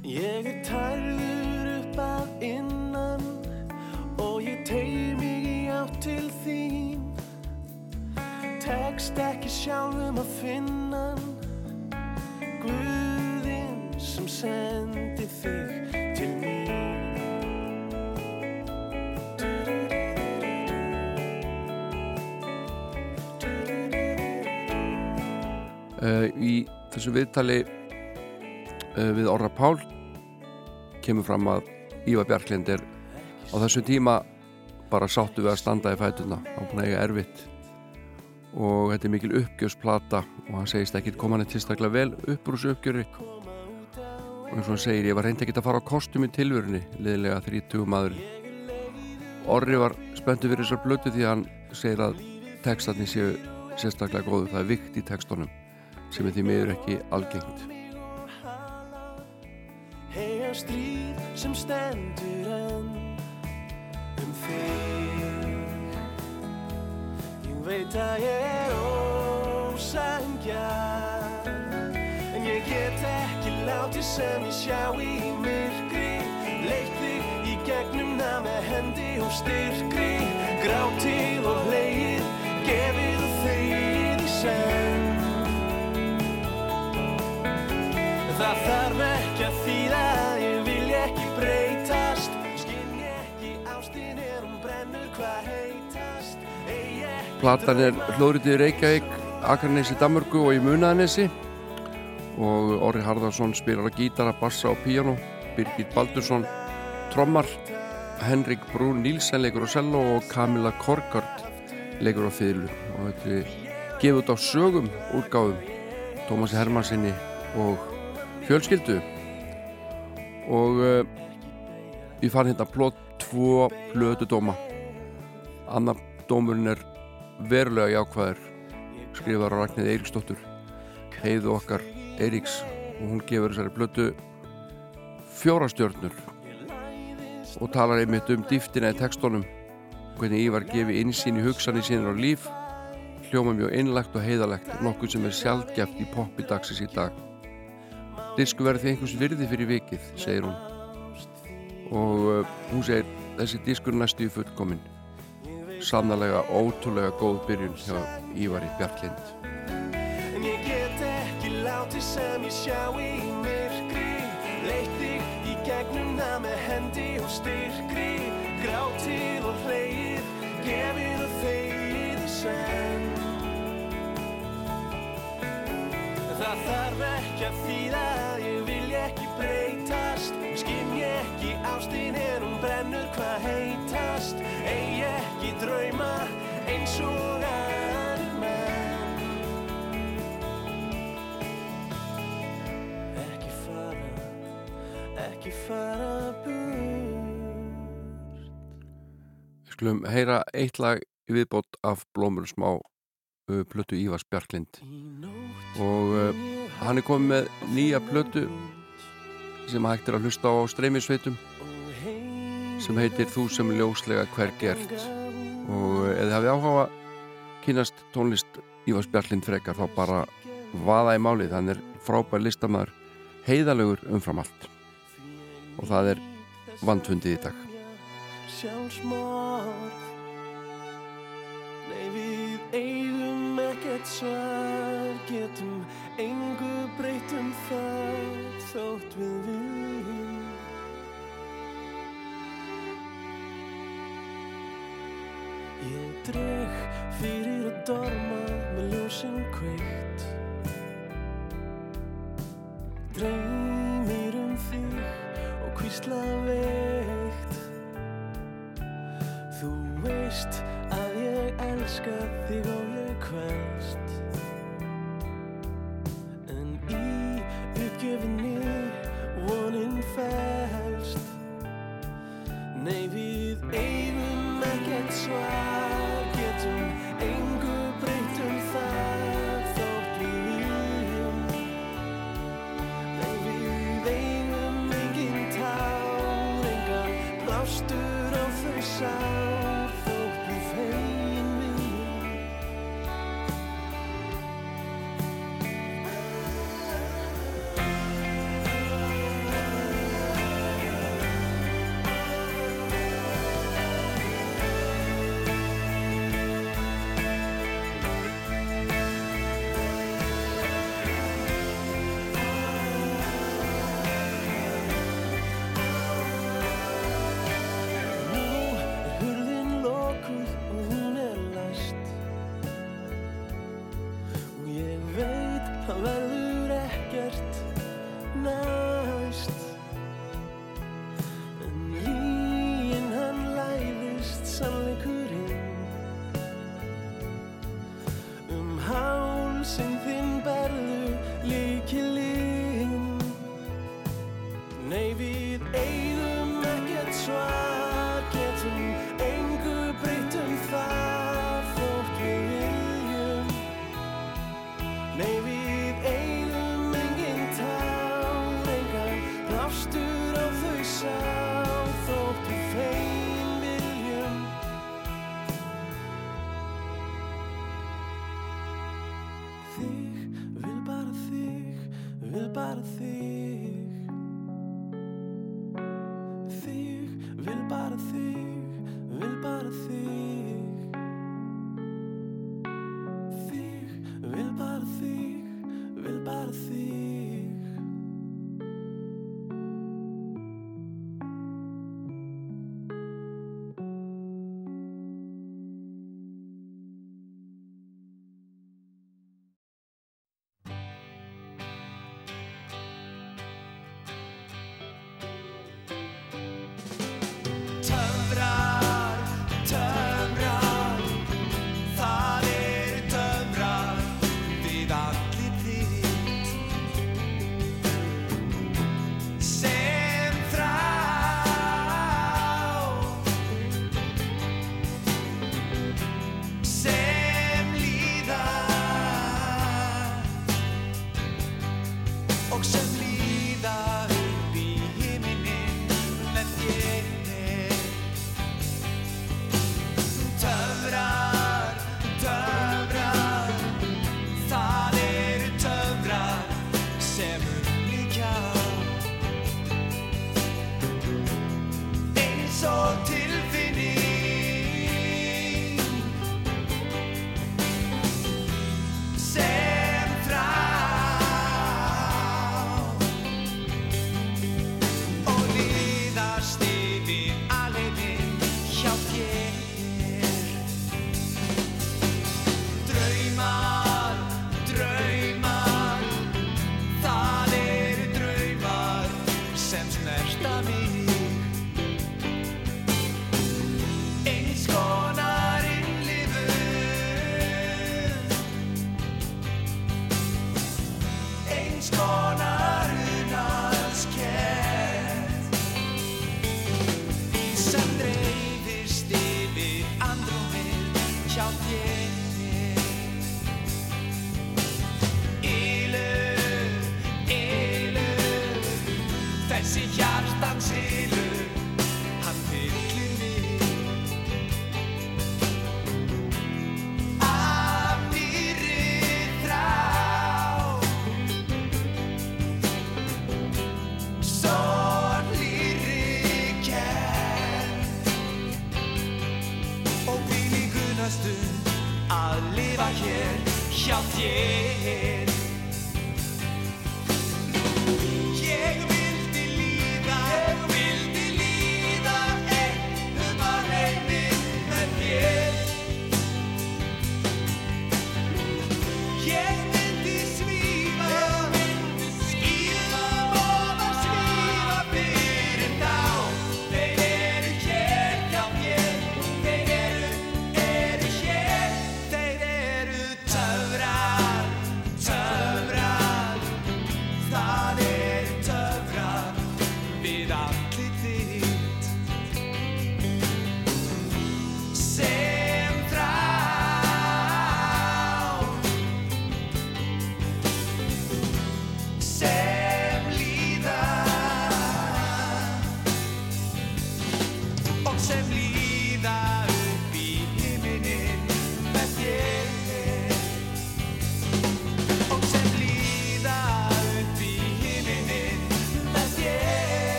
Ég er tærður upp að innan og ég tegi mig í átt til þín. Tekst ekki sjálfum að finna Guðinn sem sendi þig til mín. Uh, í þessu viðtali uh, við Orra Pál kemur fram að Ívar Bjarklind er á þessum tíma bara sáttu við að standa í fætuna á eiga erfitt og þetta er mikil uppgjörsplata og hann segist ekki koma hann tilstaklega vel upp úr þessu uppgjöri og eins og hann segir ég var reyndi ekki að fara á kostum í tilvörunni liðlega 30 maðurinn. Orri var spenntu fyrir þessar blötu því hann segir að textarnir séu sérstaklega góðu, það er vikt í textunum sem er því miður ekki algengt. Heyja stríð sem stendur enn um þig. Ég veit að ég sem ég sjá í myrkri. Leitt þig í gegnum na með hendi og styrkri. Grátið og hlegið, gefið og þegið í senn. Það þarf ekki að þýða að ég vil ekki breytast. Skinn ég ekki ástin er hún brennur hvað heitast? Platan er hlóðritið í Reykjavík, Akranesi, Danmörku og í Munaðanesi og Orri Harðarsson spilar á gítara, bassa og píano Birgit Baldursson trommar Henrik Brún Nílsen leikur á cello og Camilla Korgard leikur á fiðlu. Og þetta er gefið á sögum úrgáðum Tómasi Hermannsinni og fjölskyldu. Og uh, ég fann hérna plott tvo plötu dóma. Annar dómurinn er verulega jákvæður skrifar á Ragnhið Eiríksdóttur heiðu okkar Eiríks og hún gefur þessari plötu fjóra stjörnur og talar einmitt um dýftina í textónum hvernig Ívar gefi insýn í hugsanir sínir á líf hljóma mjög einlegt og heiðalegt nokkuð sem er sjaldgæft í poppi dagsins í dag. Disku verði einhvers virði fyrir vikið, segir hún. Og uh, hún segir þessi diskur næstu í fullkomin sannlega ótrúlega góð byrjun hjá Ívari Bjarklind Látið sem ég sjá í myrkri Leitt þig í gegnum það með hendi og styrkri. Grátið og hleið, gefið og þegið í senn. Það þarf ekki að þýða að ég vil ekki breytast. Skinn ég ekki ástin er hún brennur hvað heitast? Eigi ekki drauma eins og aðrir ekki fara burt. Við skulum heyra eitt lag viðbót af blómur smá uh, plötu Ívars Bjarklind. Og uh, hann er komið með nýja plötu sem hægt er að hlusta á streymisveitum sem heitir Þú sem ljóslega hver gert. og eða hafið áhuga að kynast tónlist Ívars Bjarklind frekar þá bara vaða í málið, hann er frábær listamæður heiðalegur umfram allt og það er vandfundið í dag. Sjálfsmorð. Nei við eigum ekkert svar. Getum engu breytt um það Þótt við viljum. Ég dreg fyrir að dorma með ljósin kveikt. Og hvísla veikt. Þú veist að ég elska þig og ég kvelst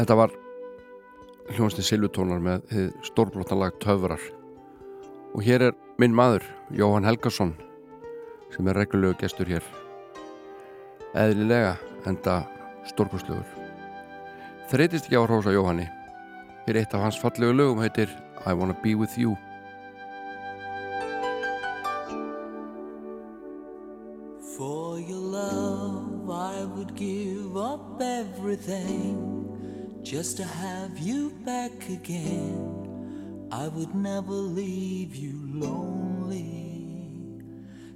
Þetta var hljónsti Silvutónar með þið stórbrottalag Töfrar. Og hér er minn maður Jóhann Helgason sem er reglulegu gestur hér. Eðlilega enda stórbrottslegur þreytist ekki á að hrósa Jóhanni. Hér er eitt af hans fallegu lögum heitir I Wanna Be With You. For your love, I would give up everything just to have you back again. I would never leave you lonely.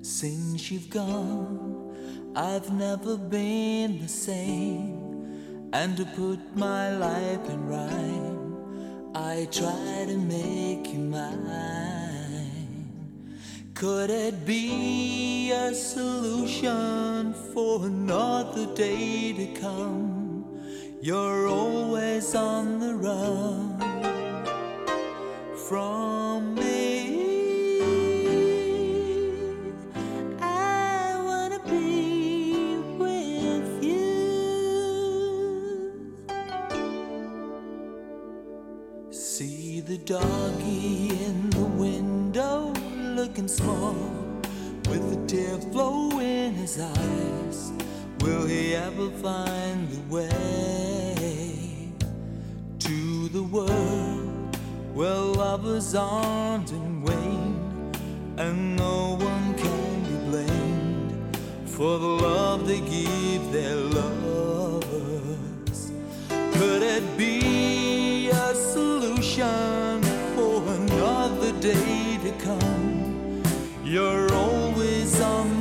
Since you've gone, I've never been the same. And to put my life in rhyme, I try to make you mine. Could it be a solution for another day to come? You're always on the run from me. I wanna be with you. See the doggy in the window looking small with a tear flow in his eyes. Will he ever find the way the world where lovers aren't in wane and no one can be blamed for the love they give their lovers? Could it be a solution for another day to come? You're always on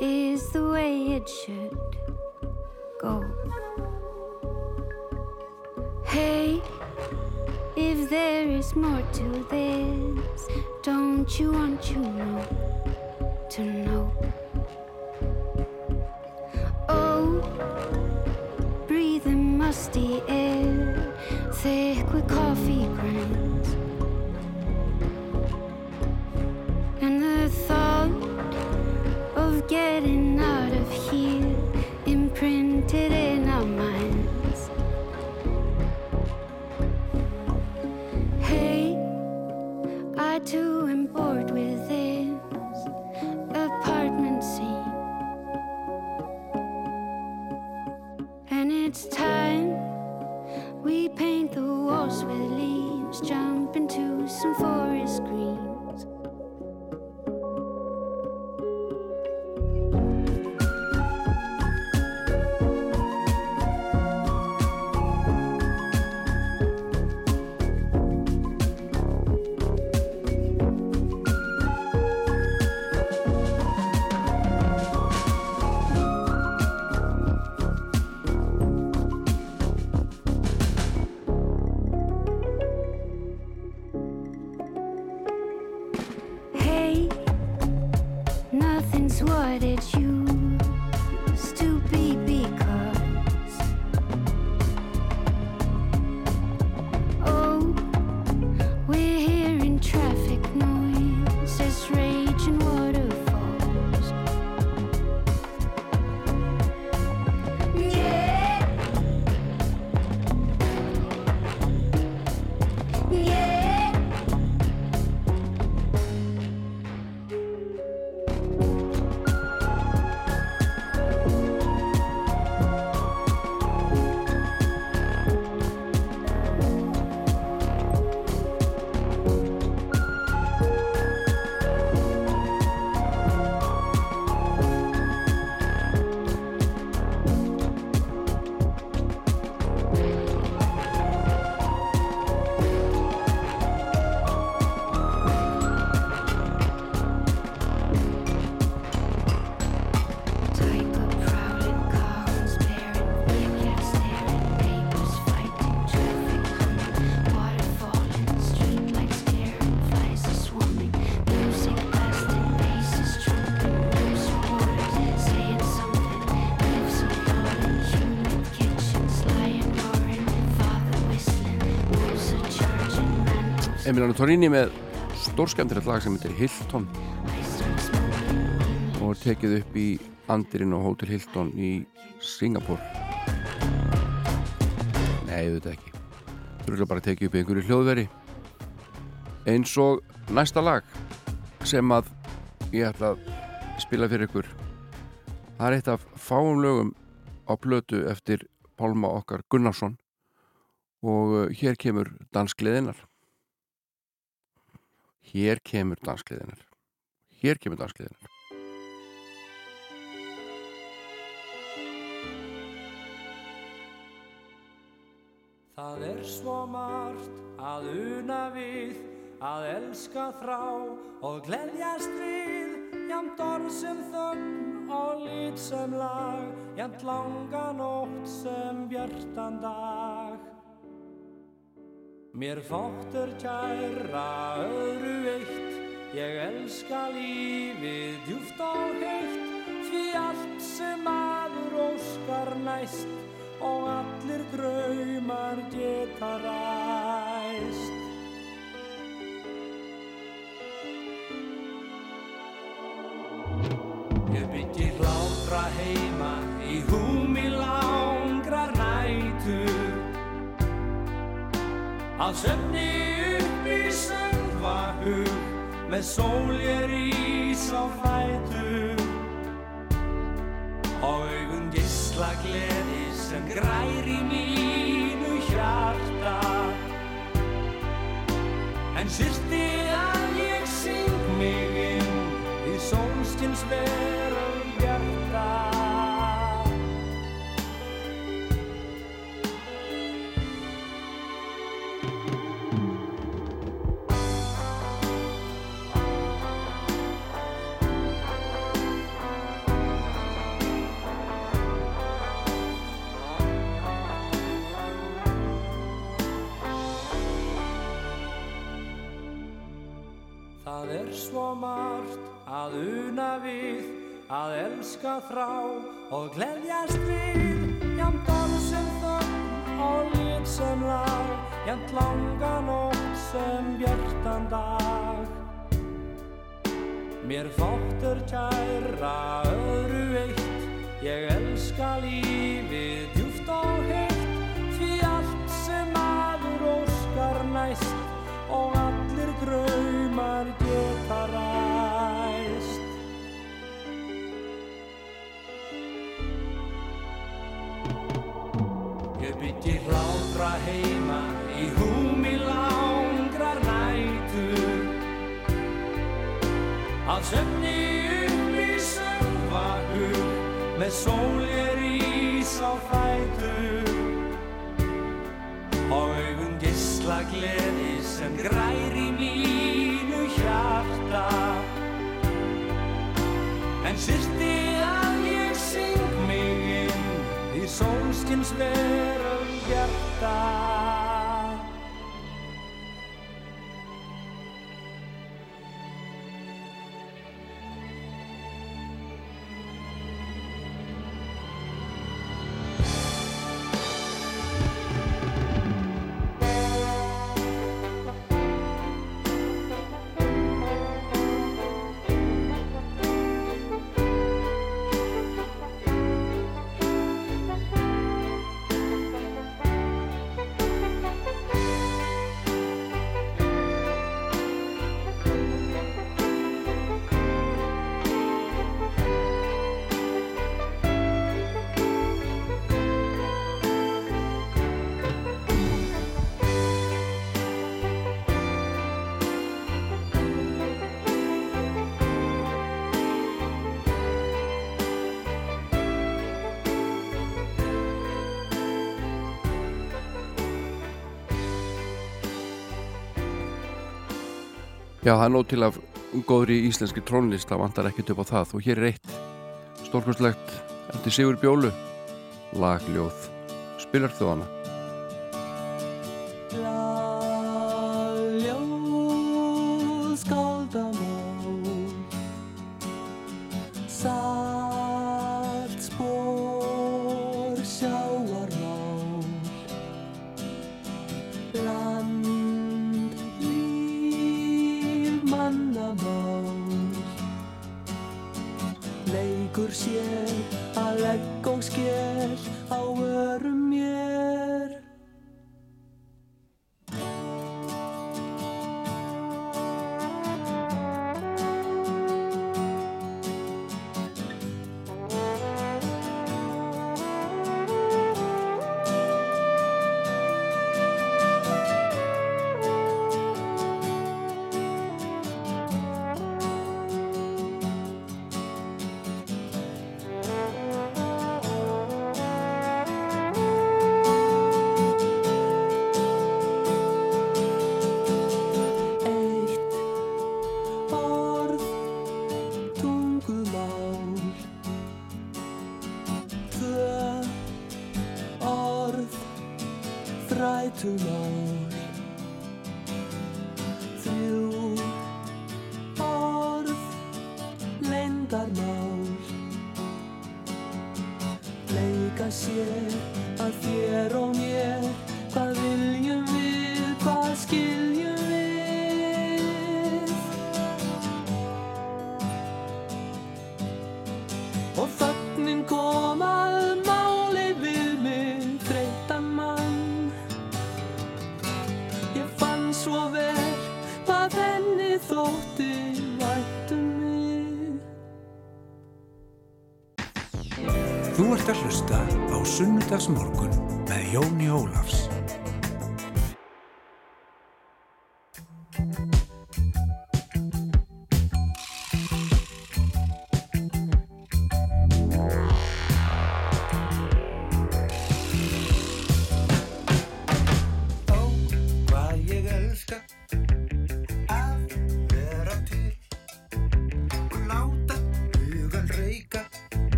is the way it should go? Hey, if there is more to this, don't you want you know to know? Oh, breathe in musty air, thick with coffee grounds. Getting out of here. Imprinted in Emiliano Torini með stórskemmtilegt lag sem heitir Hilton. Og er tekið upp í andirinn á Hotel Hilton í Singapur Nei, auðvitað ekki. Eru bara tekið upp í einhverju hljóðveri. Eins og næsta lag sem að ég ætla að spila fyrir ykkur. Það er eitt af fáum lögum á plötu eftir Pálma okkar Gunnarsson. Og uh, hér kemur danskliðinar Hér kemur danskliðinar Hér kemur danskliðinar Það er svo margt að una við, að elska þrá og gleðjast við, jamt orð sem þögn og lit sem lag, jamt langa nótt sem bjartan dag. Mér fóttur kæra öðru veitt, ég elska lífið djúft og heitt, því allt sem maður óskar næst og allir draumar geta ræst. Ég byggi hlátra heima Að söfni upp í sölvahug með sól ég rís á fætur. Og augun gisla gleði sem grær í mínu hjarta. En syrti að ég syng mig inn í sólskins veröld Það er svo margt að una við, að elska þrá og gleðjast við, jafn orð sem þögn og lit sem lág, jafn langa nótt sem bjartan dag. Mér þóttur kæra öðru eitt, ég elska lífið Byggi hlátra heima í húmi langrar nætur. Að söfni upp í söngvakur með sól ég rís á fætur. Og augun gisla gleði sem grær í mínu hjarta. En syrti að ég syng mig inn í sólskins veröld hjarta Já, það er nóg til af góðri íslenski trónlist, það vantar ekkert upp á það. Og hér er eitt stórkostlegt eftir Sigur Bjólu. Lagljóð. Spilar þjóðana Ljóð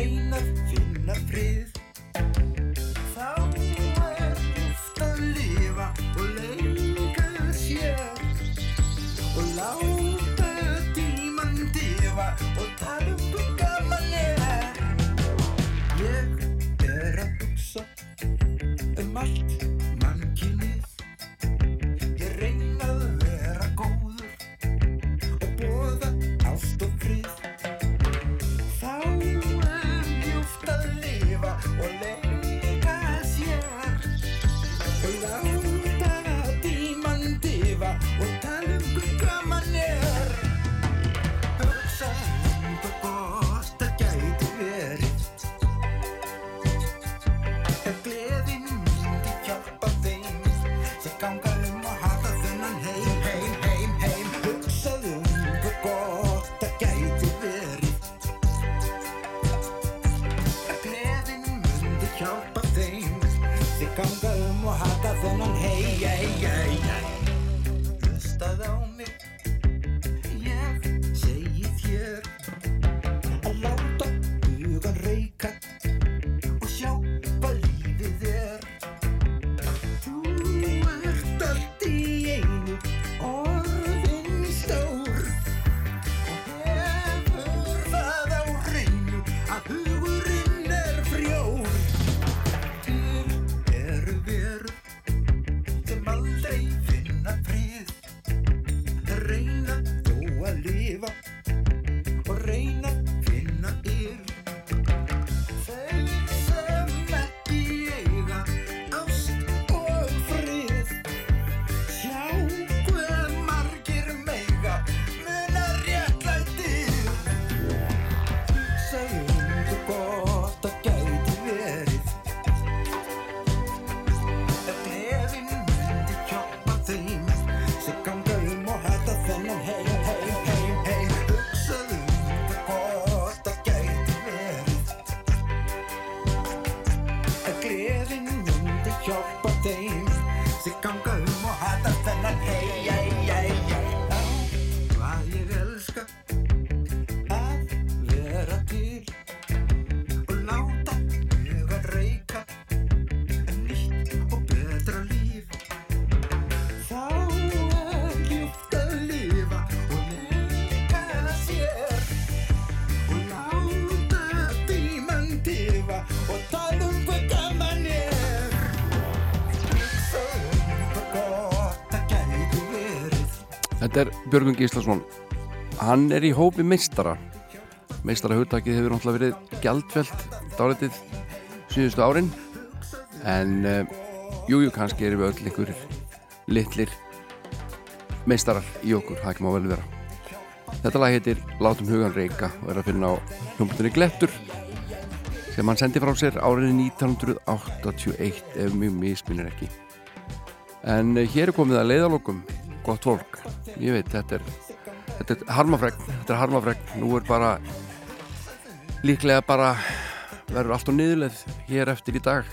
og reyna Þetta er Björgun Gíslason. Hann er í hópi meistara. Meistara hugtakið hefur náttúrulega verið gjaldfelt dálitið síðustu árin en jújú kannski erum við öll einhverjir litlir meistarar í okkur, það ekki má vel vera. Þetta lag heitir Látum hugan reyka og er að finna á hljómbutinni Glettur sem hann sendi frá sér árið 1981 ef mjög misminir ekki. En uh, hér er komið að leiðalokum gott fólk, ég veit þetta er þetta er harmafregn, þetta er harmafregn. Nú er bara líklega bara verður allt á niðurleið hér eftir í dag.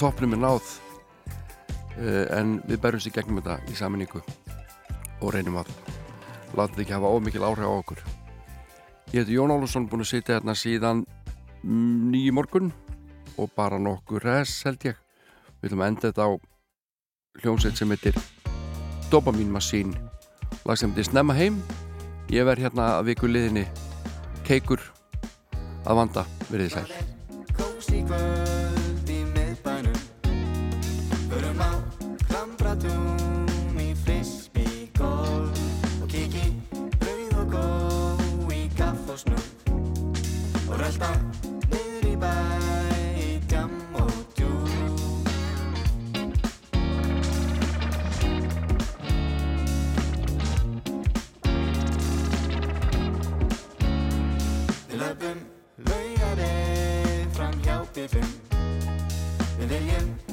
Toppnum er náð uh, en við berjum sér gegnum þetta í saminningu og reynum að láta þetta ekki hafa ómikil áhrif á okkur. Ég heiti Jón Álusson búin að sitja hérna síðan nýju morgun og bara nokkur res held ég. Við að enda þetta á hljómsveit sem heitir Dopamin Machine lag sem heitir Snemma heim. Ég verð hérna að viku liðinni keikur að vanda. Verið sæl 45 Vil ég